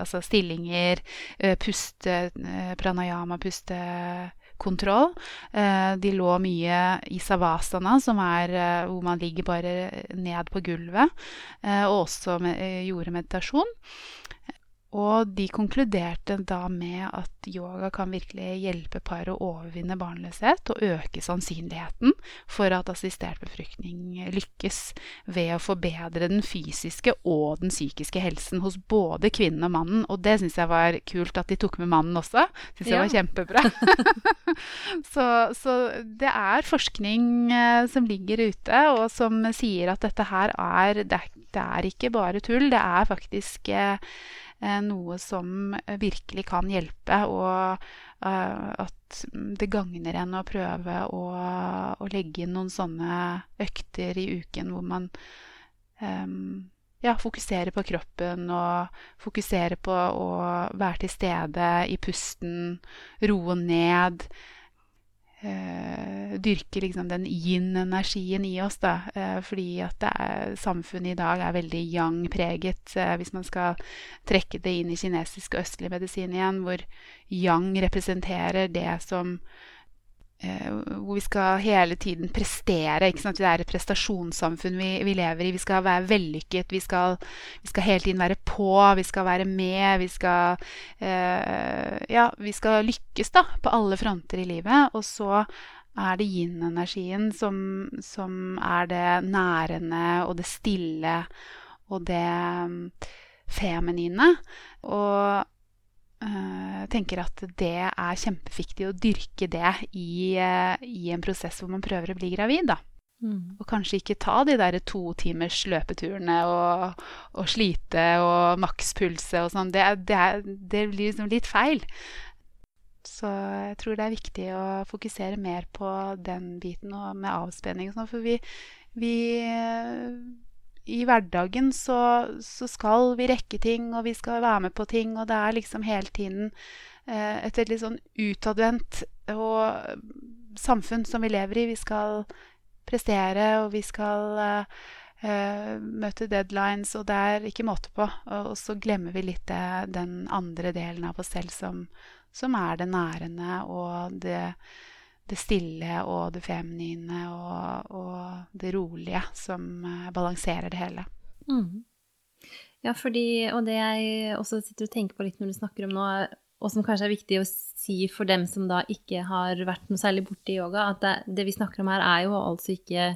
altså stillinger, puste, pranayama, puste kontroll. Eh, de lå mye i savasana, som er eh, hvor man ligger bare ned på gulvet, eh, og også gjorde meditasjon. Og de konkluderte da med at yoga kan virkelig hjelpe par å overvinne barnløshet og øke sannsynligheten for at assistert befruktning lykkes ved å forbedre den fysiske og den psykiske helsen hos både kvinnen og mannen. Og det syns jeg var kult at de tok med mannen også. Syns jeg ja. var kjempebra. så, så, det er forskning eh, som ligger ute, og som sier at dette her er Det, det er ikke bare tull. Det er faktisk eh, noe som virkelig kan hjelpe, og eh, at det gagner en å prøve å, å, legge inn noen sånne økter i uken hvor man um, ja, fokusere på kroppen og fokusere på å være til stede i pusten, roe ned eh, dyrke liksom den yin-energien i oss. Da. Eh, fordi at er, samfunnet i dag er veldig yang-preget. Eh, hvis man skal trekke det inn i kinesisk og østlig medisin igjen, hvor yang representerer det som hvor vi skal hele tiden prestere. Det er et prestasjonssamfunn vi, vi lever i. Vi skal være vellykket. Vi skal, vi skal, hele tiden være på. Vi skal være med. Vi skal, eh, ja, vi skal lykkes da, på alle fronter i livet. Og så er det yin-energien som, som, er det nærende og det stille og det mm, feminine. Og jeg eh, tenker at det er kjempeviktig å dyrke det i, eh, i, en prosess hvor man prøver å bli gravid. Da. Mm. Og kanskje ikke ta de der to timers løpeturene og, og slite og makspulse og sånn. Det, det, det, blir liksom litt feil. Så jeg tror det er viktig å fokusere mer på den biten og med avspenning og sånn. For vi, vi i hverdagen så, så, skal vi rekke ting, og vi skal være med på ting, og det er liksom hele tiden eh, et veldig sånn utadvendt samfunn som vi lever i. Vi skal prestere, og vi skal uh, møte deadlines, og det er ikke måte på. Og, og så glemmer vi litt det, den andre delen av oss selv som, som er det nærende og det, det, stille og det feminine og, og det rolige som uh, balanserer det hele. Mm. Ja, fordi, og det jeg også sitter og tenker på litt når du snakker om nå, og som kanskje er viktig å si for dem som da ikke har vært noe særlig borti yoga, at det, det, vi snakker om her, er jo altså ikke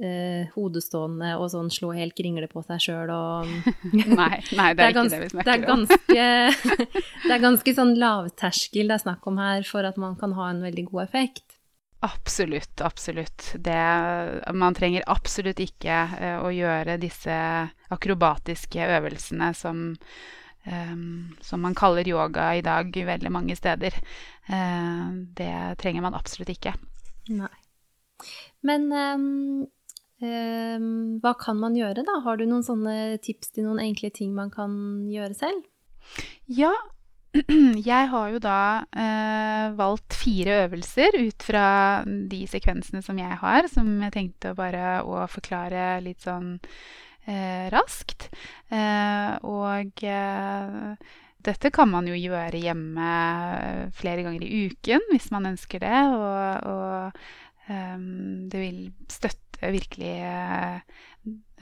eh, hodestående og sånn slå helt kringle på seg sjøl og nei, nei, det er, det er ikke det vi snakker om. Ganske, det er ganske sånn lavterskel det er snakk om her for at man kan ha en veldig god effekt. Absolutt, absolutt. Det, man trenger absolutt ikke uh, å gjøre disse akrobatiske øvelsene som Um, som man kaller yoga i dag veldig mange steder. Uh, det trenger man absolutt ikke. Nei. Men um, hva kan man gjøre, da? Har du noen sånne tips til noen enkle ting man kan gjøre selv? Ja, jeg har jo da eh, valgt fire øvelser ut fra de sekvensene som jeg har, som jeg tenkte bare å forklare litt sånn eh, raskt. Eh, og eh, dette kan man jo gjøre hjemme flere ganger i uken hvis man ønsker det. Og, og um, det vil støtte virkelig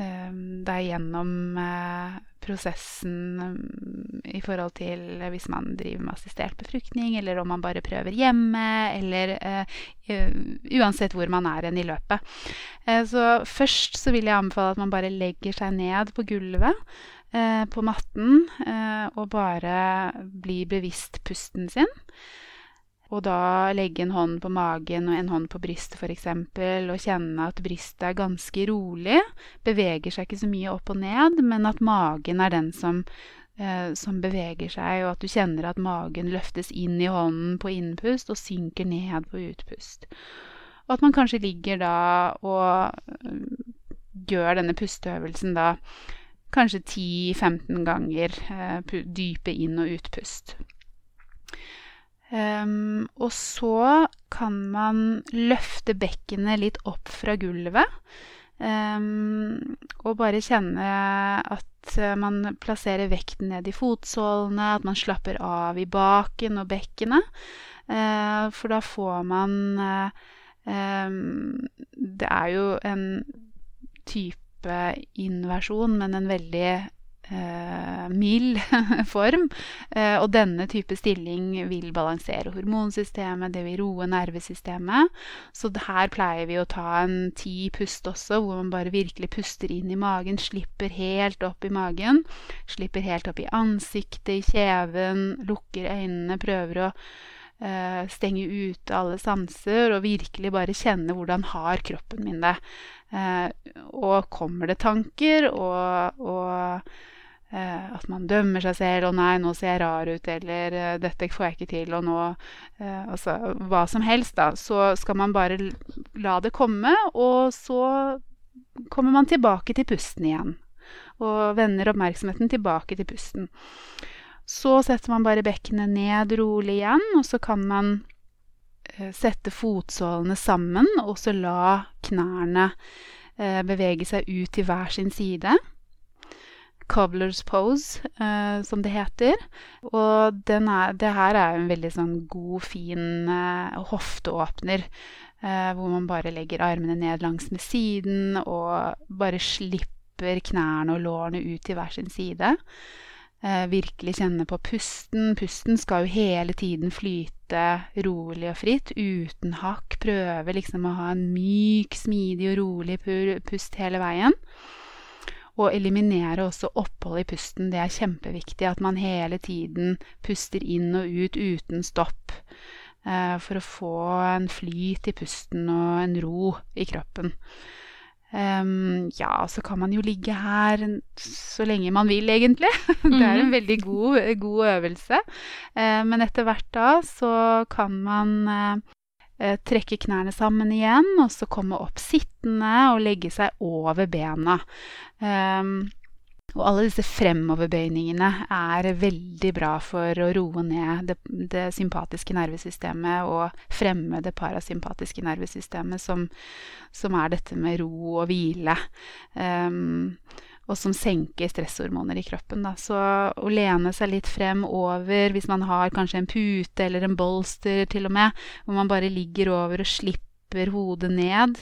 um, deg gjennom uh, prosessen um, i forhold til hvis man driver med assistert befruktning, eller om man bare prøver hjemme, eller uh, uansett hvor man er hen i løpet. Uh, så først så vil jeg anbefale at man bare legger seg ned på gulvet. på matten og bare blir bevisst pusten sin. Og da legge en hånd på magen og en hånd på brystet f.eks. Og kjenne at brystet er ganske rolig. Beveger seg ikke så mye opp og ned, men at magen er den som, eh, som beveger seg. Og at du kjenner at magen løftes inn i hånden på innpust og synker ned på utpust. Og at man kanskje ligger da og eh, gjør denne pusteøvelsen da kanskje 10-15 ganger. Eh, dype inn- og utpust. Um, og så kan man løfte bekkenet litt opp fra gulvet. Um, og bare kjenne at man plasserer vekten ned i fotsålene, at man slapper av i baken og bekkenet. Uh, for da får man uh, um, Det er jo en type inversjon, men en veldig eh, mild form. Eh, og denne type stilling vil balansere hormonsystemet, det vil roe nervesystemet. Så her pleier vi å ta en ti pust også, hvor man bare virkelig puster inn i magen, slipper helt opp i magen. Slipper helt opp i ansiktet, i kjeven, lukker øynene, prøver å Uh, stenge ute alle sanser og virkelig bare kjenne hvordan har kroppen min det. Og kommer det tanker, og, og Eh, at man dømmer seg selv 'Å nei, nå ser jeg rar ut', eller eh, 'Dette får jeg ikke til', og nå eh, Altså hva som helst, da. Så skal man bare la det komme, og så kommer man tilbake til pusten igjen. Og vender oppmerksomheten tilbake til pusten. Så setter man bare bekkenet ned rolig igjen, og så kan man sette fotsålene sammen, og så la knærne bevege seg ut til hver sin side. Cobbler's pose, eh, som det heter. Og er, det her er en veldig sånn god, fin eh, hofteåpner. Eh, hvor man bare legger armene ned langs med siden og bare slipper knærne og lårene ut til hver sin side. virkelig kjenne på pusten. Pusten skal jo hele tiden flyte rolig og fritt, uten hakk. Prøve liksom å ha en myk, smidig og rolig pust hele veien. Og eliminere også opphold i pusten. Det er kjempeviktig at man hele tiden puster inn og ut uten stopp. eh, for å få en flyt i pusten og en ro i kroppen. Um, ja, så kan man jo ligge her så lenge man vil, egentlig. det er en mhm. veldig god, god øvelse. Uh, men etter hvert da så kan man uh, trekke knærne sammen igjen, og så komme opp sittende og legge seg over bena. Um, og alle disse fremoverbøyningene er veldig bra for å roe ned det, det sympatiske nervesystemet og fremme det parasympatiske nervesystemet, som, som er dette med ro og hvile. Um, og som senker stresshormoner i kroppen. Da. Så å lene seg litt frem over, hvis man har kanskje en pute eller en bolster til og med, hvor man bare ligger over og slipper hodet ned,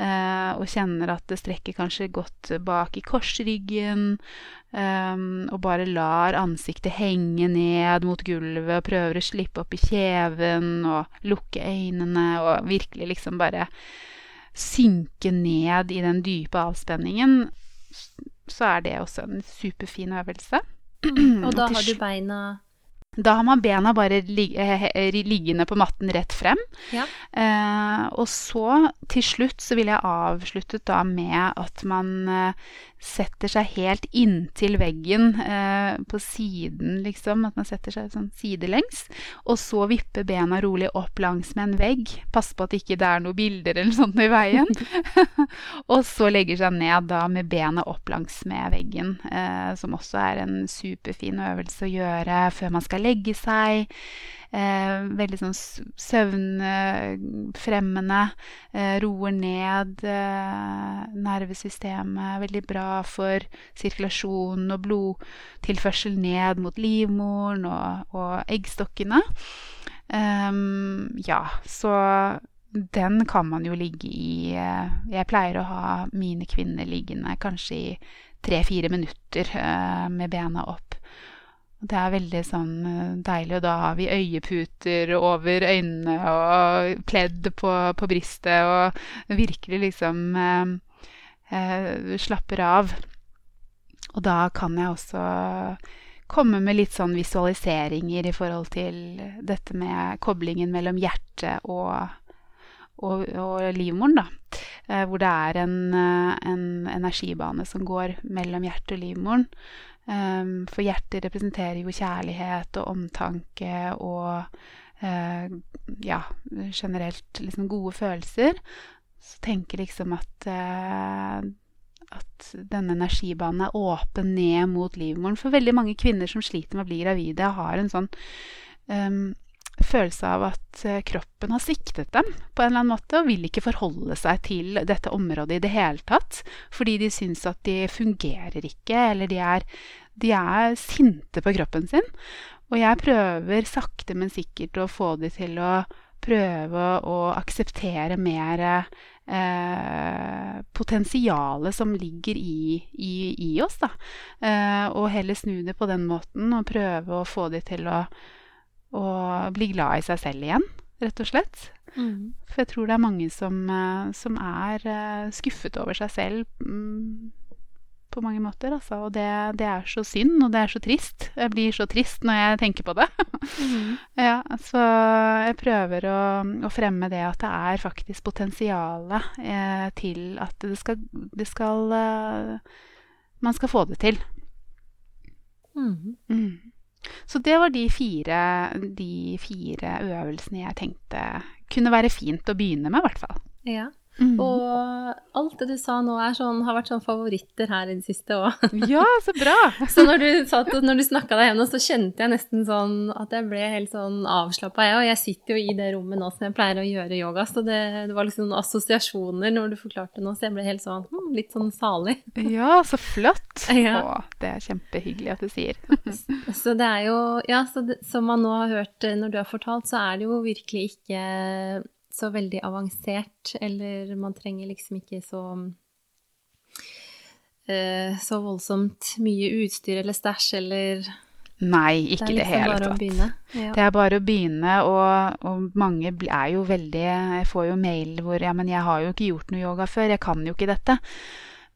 eh, og kjenner at det strekker kanskje godt bak i korsryggen. eh, og bare lar ansiktet henge ned mot gulvet og prøver å slippe opp i kjeven og lukke øynene og virkelig liksom bare synke ned i den dype avspenningen, så er det også en superfin øvelse. Og da har du beina da har man bena bare liggende på matten rett frem. Ja. Eh, og så til slutt så vil jeg avsluttet da med at man eh, setter seg helt inntil veggen eh, på siden, liksom. At man setter seg sånn sidelengs. Og så vipper bena rolig opp langs med en vegg. Pass på at ikke det er noen bilder eller sånt i veien. og så legger seg ned da med bena opp langs med veggen, eh, som også er en superfin øvelse å gjøre før man skal legge seg. Eh, veldig sånn søvnfremmende. Eh, roer ned eh, nervesystemet. Veldig bra for sirkulasjonen og blodtilførsel ned mot livmoren og, og eggstokkene. Um, ja, så den kan man jo ligge i eh, Jeg pleier å ha mine kvinner liggende kanskje i tre-fire minutter uh, med bena opp. Det er veldig sånn eh, deilig, og da har vi øyeputer over øynene og pledd på, på brystet og virkelig liksom eh, eh, slapper av. Og da kan jeg også komme med litt sånn visualiseringer i forhold til dette med koblingen mellom hjertet og, og, og livmoren, da. Eh, hvor det er en, eh, en energibane som går mellom hjertet og livmoren. Um, for hjertet representerer jo kjærlighet og omtanke og uh, ja, generelt liksom gode følelser. Så tenker liksom at uh, at denne energibanen er åpen ned mot livmoren. For veldig mange kvinner som sliter med å bli gravide, har en sånn um, følelse av at uh, kroppen har sviktet dem på en eller annen måte, og vil ikke forholde seg til dette området i det hele tatt. Fordi de syns at de fungerer ikke, eller de er de er sinte på kroppen sin. Og jeg prøver sakte, men sikkert å få de til å prøve å akseptere mer eh, potensialet som ligger i, i, i oss. Da. Eh, og heller snu det på den måten og prøve å få de til å, å bli glad i seg selv igjen, rett og slett. Mm. For jeg tror det er mange som, eh, som er eh, skuffet over seg selv. Mm, på mange måter. Altså. Og det, det, er så synd, og det er så trist. Jeg blir så trist når jeg tenker på det. Mm. ja, så jeg prøver å, å, fremme det at det er faktisk potensialet eh, til at det skal, det skal eh, Man skal få det til. Mm. Så det var de fire, de fire øvelsene jeg tenkte kunne være fint å begynne med, i hvert fall. Ja. Mm. Og alt det du sa nå sånn, har vært sånn favoritter her i det siste òg. Ja, så bra! så når du, satt, når du snakka deg gjennom, så kjente jeg nesten sånn at jeg ble helt sånn avslappa, jeg. Og jeg sitter jo i det rommet nå som jeg pleier å gjøre yoga, så det, det var liksom noen assosiasjoner når du forklarte noe, så jeg ble helt sånn hm, litt sånn salig. ja, så flott! Ja. Å, det er kjempehyggelig at du sier. så det er jo Ja, så det, som man nå har hørt eh, når du har fortalt, så er det jo virkelig ikke så veldig avansert, eller man trenger liksom ikke så uh, så voldsomt mye utstyr eller stæsj eller Nei, ikke det, liksom det hele tatt. Ja. Det er bare å begynne, og, og, mange er jo veldig Jeg får jo mail hvor Ja, men jeg har jo ikke gjort noe yoga før, jeg kan jo ikke dette.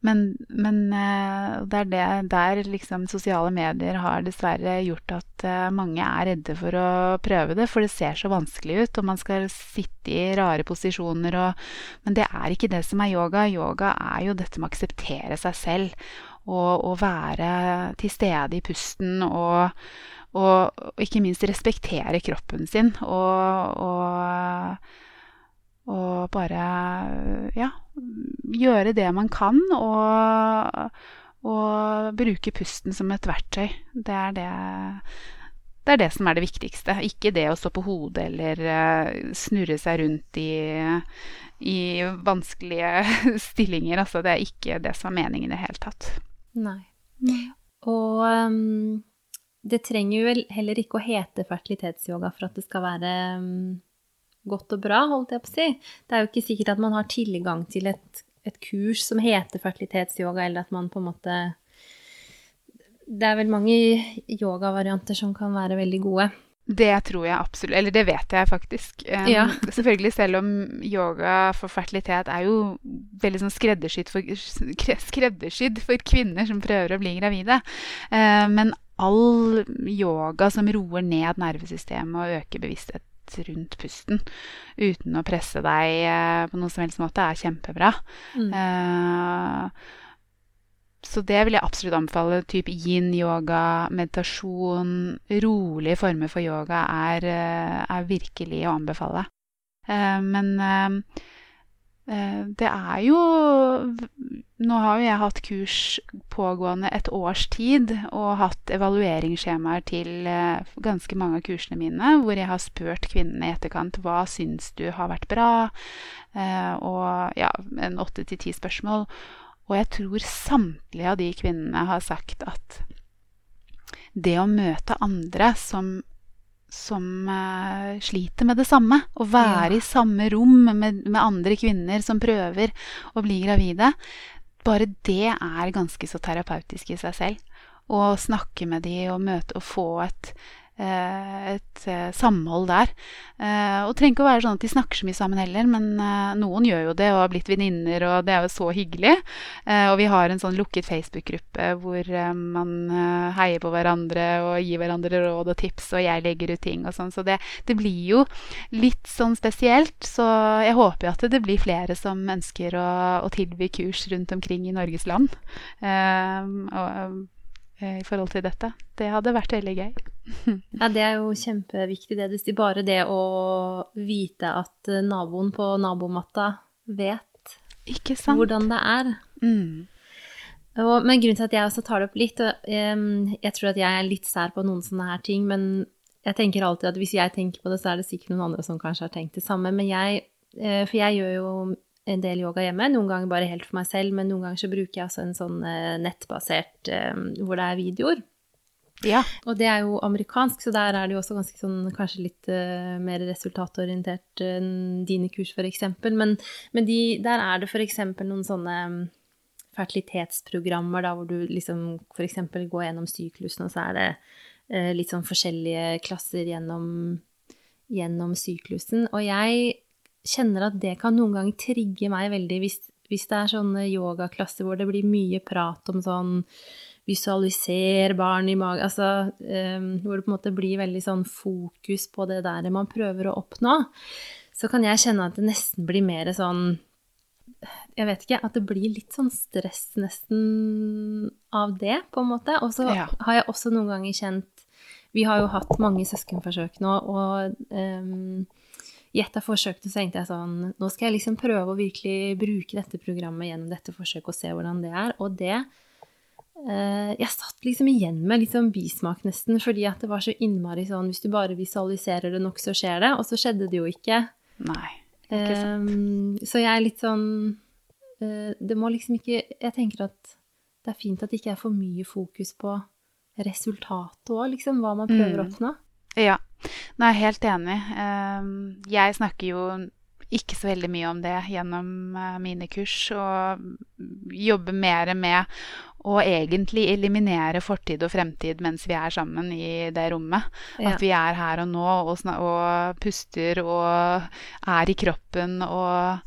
Men, men uh, det er det der liksom sosiale medier har dessverre gjort at uh, mange er redde for å prøve det, for det ser så vanskelig ut, og man skal sitte i rare posisjoner og Men det er ikke det som er yoga. Yoga er jo dette med å akseptere seg selv og, og være til stede i pusten og og, og, ikke minst respektere kroppen sin og, og, og bare ja, gjøre det man kan og, og bruke pusten som et verktøy. Det er det, det er det som er det viktigste. Ikke det å stå på hodet eller uh, snurre seg rundt i, i vanskelige stillinger. Altså, det er ikke det som er meningen i det hele tatt. Nei. Og um, det trenger jo heller ikke å hete fertilitetsyoga for at det skal være um, godt og bra, holdt jeg på å si. Det er jo ikke sikkert at man har tilgang til et, et kurs som heter fertilitetsyoga, eller at man på en måte Det er vel mange yogavarianter som kan være veldig gode. Det tror jeg absolutt. Eller det vet jeg faktisk. Um, ja. Selvfølgelig, selv om yoga for fertilitet er jo veldig sånn skreddersydd for, skreddersydd for kvinner som prøver å bli gravide. Uh, men all yoga som roer ned nervesystemet og øker bevissthet rundt pusten uten å presse deg uh, på noen som helst måte, er kjempebra. Mm. Uh, så det vil jeg absolutt anbefale. Type yin-yoga, meditasjon, rolige former for yoga er, eh, er virkelig å anbefale. Eh, men eh, det er jo Nå har jo jeg hatt kurs pågående et års tid og hatt evalueringsskjemaer til ganske mange av kursene mine, hvor jeg har spurt kvinnene i etterkant hva syns du har vært bra, og ja, en åtte til ti spørsmål. Og jeg tror samtlige av de kvinnene har sagt at det å møte andre som, som uh, sliter med det samme, å være ja. i samme rom med, med, andre kvinner som prøver å bli gravide, bare det er ganske så terapeutisk i seg selv. Å snakke med de og møte og få et et eh, samhold der. Eh, og det trenger ikke å være sånn at de snakker så mye sammen heller, men noen gjør jo det og har blitt venninner, og det er jo så hyggelig. og vi har en sånn lukket Facebook-gruppe hvor man heier på hverandre og gir hverandre råd og tips, og jeg legger ut ting og sånn. Så det, det, blir jo litt sånn spesielt. Så jeg håper jo at det blir flere som ønsker å, å tilby kurs rundt omkring i Norges land. og Eh, i forhold til dette. Det hadde vært veldig gøy. ja, det er jo kjempeviktig, det. Bare det å vite at eh, naboen på nabomatta vet hvordan det er. Mm. Og, men grunnen til at jeg også tar det opp litt og, um, Jeg tror at jeg er litt sær på noen sånne her ting, men jeg tenker alltid at hvis jeg tenker på det, så er det sikkert noen andre som kanskje har tenkt det samme. Men jeg, uh, for jeg gjør jo en del yoga hjemme. Noen ganger bare helt for meg selv, men noen ganger så bruker jeg også en sånn uh, nettbasert uh, hvor det er videoer. Ja. Og det er jo amerikansk, så der er det jo også ganske sånn kanskje litt uh, mer resultatorientert enn dine kurs, f.eks. Men, men de, der er det f.eks. noen sånne mm, fertilitetsprogrammer da, hvor du liksom f.eks. går gjennom syklusen, og så er det litt sånn forskjellige klasser gjennom, gjennom syklusen. Og jeg kjenner at det kan noen ganger trigge meg veldig hvis, hvis det er sånne yogaklasser hvor det blir mye prat om sånn visualiser barn i magen Altså um, hvor det på en måte blir veldig sånn fokus på det der man prøver å oppnå. Så kan jeg kjenne at det nesten blir mer sånn jeg vet ikke, at det blir litt sånn stress nesten av det, på en måte. Og så ja. har jeg også noen ganger kjent Vi har jo hatt mange søskenforsøk nå, og um, i forsøkte, så tenkte jeg sånn Nå skal jeg liksom prøve å virkelig bruke dette programmet gjennom dette forsøket og se hvordan det er. Og det eh, Jeg satt liksom igjen med litt sånn bismak, nesten, fordi at det var så innmari sånn Hvis du bare visualiserer det nok, så skjer det. Og så skjedde det jo ikke. Nei, ikke sant. Eh, så jeg er litt sånn eh, Det må liksom ikke Jeg tenker at det er fint at det ikke er for mye fokus på resultatet òg, liksom. Hva man prøver mm. å oppnå. Ja. Nei, helt enig. Ehm, jeg snakker jo ikke så veldig mye om det gjennom eh, mine kurs, og jobber mer med å egentlig eliminere fortid og fremtid mens vi er sammen i det rommet. Ja. At vi er her og nå og, og puster og er i kroppen og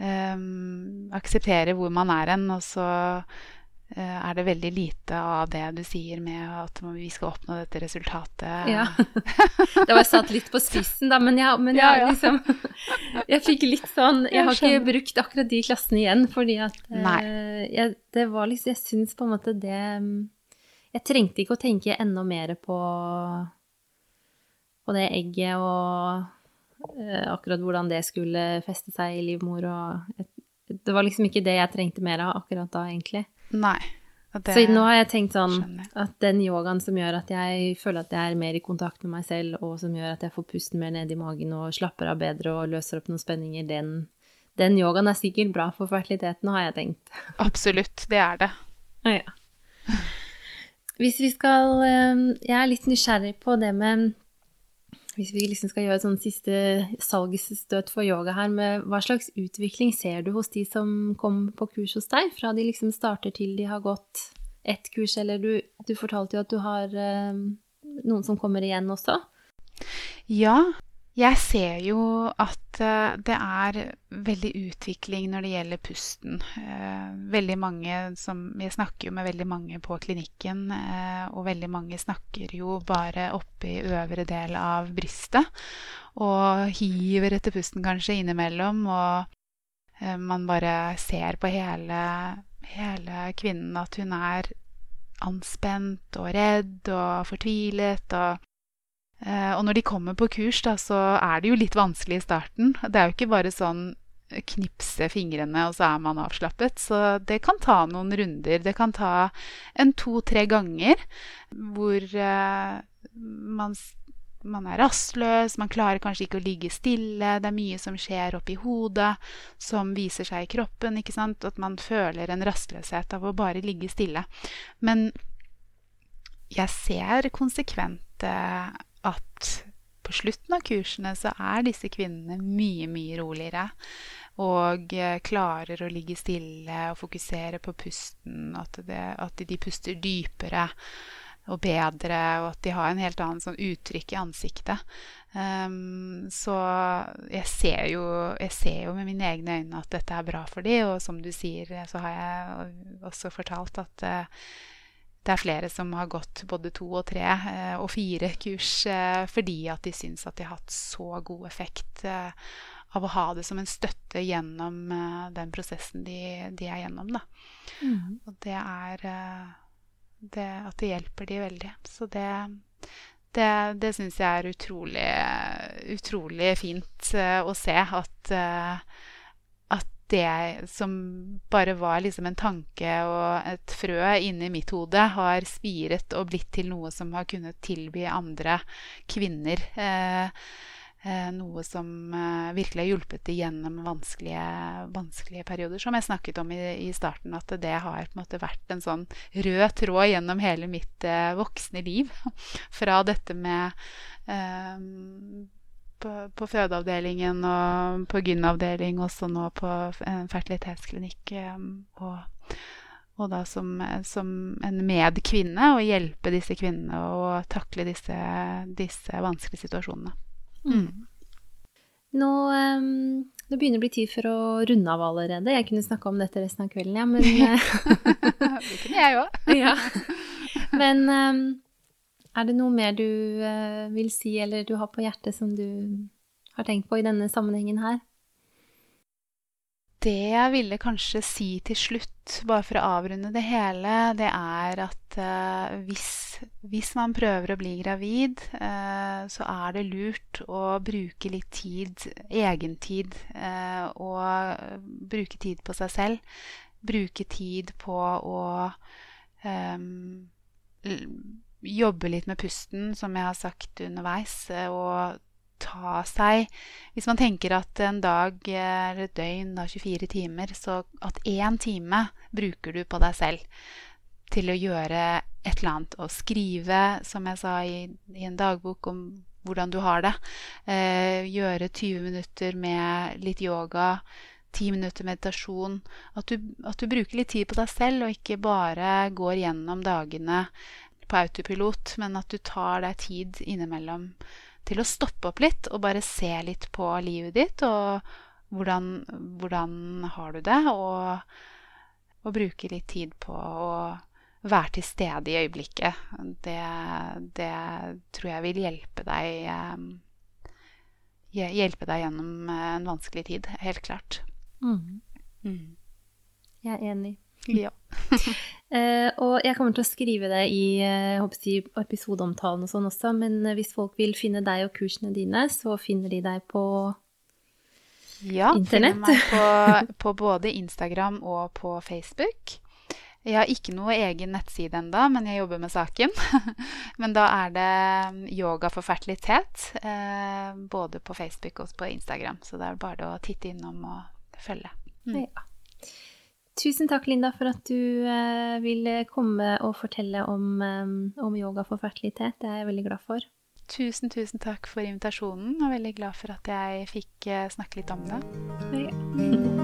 um, aksepterer hvor man er hen, og så er det veldig lite av det du sier med at vi skal oppnå dette resultatet. Ja. Det var satt litt på spissen, da, men, jeg, men jeg, ja, ja. liksom Jeg fikk litt sånn Jeg har ikke brukt akkurat de klassene igjen, fordi at uh, jeg, det var liksom Jeg syns på en måte det Jeg trengte ikke å tenke enda mer på, på det egget og Eh, akkurat hvordan det skulle feste seg i livmor og Det var liksom ikke det jeg trengte mer av akkurat da, egentlig. Nei. Så nå har jeg tenkt sånn at den yogaen som gjør at jeg føler at jeg er mer i kontakt med meg selv, og som gjør at jeg får pusten mer ned i magen og slapper av bedre og løser opp noen spenninger, den, den yogaen er sikkert bra for fertiliteten, har jeg tenkt. Absolutt, det er det. Ja, ja. Hvis vi skal eh, Jeg er litt nysgjerrig på det med hvis vi liksom skal gjøre et sånn siste salgsstøt for yoga her, med hva slags utvikling ser du hos de som kom på kurs hos deg? Fra de liksom starter til de har gått ett kurs, eller du, du fortalte jo at du har eh, noen som kommer igjen også? Ja, jeg ser jo at eh, det er veldig utvikling når det gjelder pusten. Eh, veldig mange som Jeg snakker jo med veldig mange på klinikken, eh, og veldig mange snakker jo bare oppe i øvre del av brystet. Og hiver etter pusten kanskje innimellom. Og man bare ser på hele, hele kvinnen at hun er anspent og redd og fortvilet. og og når de kommer på kurs, da, så er det jo litt vanskelig i starten. Det er jo ikke bare sånn knipse fingrene, og så er man avslappet. Så det kan ta noen runder. Det kan ta en to-tre ganger hvor eh, man, man, er rastløs, man klarer kanskje ikke å ligge stille. Det er mye som skjer oppi hodet, som viser seg i kroppen. ikke sant? At man føler en rastløshet av å bare ligge stille. Men jeg ser konsekvent uh, at på slutten av kursene så er disse kvinnene mye, mye roligere. Og eh, klarer å ligge stille og fokusere på pusten. At, det, at de puster dypere og bedre, og at de har en helt annen sånn uttrykk i ansiktet. Um, så jeg ser, jo, jeg ser, jo, med mine egne øyne at dette er bra for dem. Og som du sier, så har jeg også fortalt at uh, det er flere som har gått både to og tre eh, og fire kurs eh, fordi at de syns at de har hatt så god effekt eh, av å ha det som en støtte gjennom den prosessen de, de er gjennom. Da. Mm. Og det er det, at det hjelper de veldig. Så det, det, det syns jeg er utrolig, utrolig fint å se at det som bare var liksom en tanke og et frø inni mitt hode, har spiret og blitt til noe som har kunnet tilby andre kvinner. Eh, eh, noe som eh, virkelig har hjulpet dem gjennom vanskelige, vanskelige, perioder. Som jeg snakket om i, i, starten, at det har på en måte vært en sånn rød tråd gjennom hele mitt eh, voksne liv. Fra dette med eh, på, på fødeavdelingen og på gynavdeling, også nå på en fertilitetsklinikk. Og, og da som, som, en medkvinne å hjelpe disse kvinnene å takle disse, disse vanskelige situasjonene. Mm. Nå, um, det begynner å bli tid for å runde av allerede. Jeg kunne snakke om dette resten av kvelden, ja, men Det kunne jeg òg. ja. Men um, er det noe mer du uh, vil si eller du har på hjertet som du har tenkt på i denne sammenhengen her? Det jeg ville kanskje si til slutt, bare for å avrunde det hele, det er at uh, hvis, hvis, man prøver å bli gravid, uh, så er det lurt å bruke litt tid, egentid, og bruke tid på seg selv. Bruke tid på å um, jobbe litt med pusten, som jeg har sagt underveis, eh, og ta seg Hvis man tenker at en dag eller et døgn har 24 timer, så at én time bruker du på deg selv til å gjøre et eller annet. Å skrive, som jeg sa i, i en dagbok, om hvordan du har det. Eh, gjøre 20 minutter med litt yoga. 10 minutter meditasjon. At du, at du bruker litt tid på deg selv, og ikke bare går gjennom dagene på autopilot, men at du tar deg tid innimellom til å stoppe opp litt og bare se litt på livet ditt. Og, hvordan, hvordan har du det? Og, og, bruke litt tid på å være til stede i øyeblikket. Det, det tror jeg vil hjelpe deg eh, Hjelpe deg gjennom en vanskelig tid. Helt klart. Mm. Mm. Jeg er enig. Ja. uh, og jeg kommer til å skrive det i eh, episodeomtalen og sånn også, men eh, hvis folk vil finne deg og kursene dine, så finner de deg på ja, internett? Ja, finner meg på, på, både Instagram og på Facebook. Jeg har ikke noe egen nettside enda, men jeg jobber med saken. men da er det um, yoga for fertilitet, eh, både på Facebook og på Instagram. Så det er bare å titte innom og følge. Mm. Ja. Tusen takk, Linda, for at du eh, ville komme og fortelle om, eh, om, yoga for fertilitet. Det er jeg veldig glad for. Tusen, tusen takk for invitasjonen, og veldig glad for at jeg fikk eh, snakke litt om det. Ja.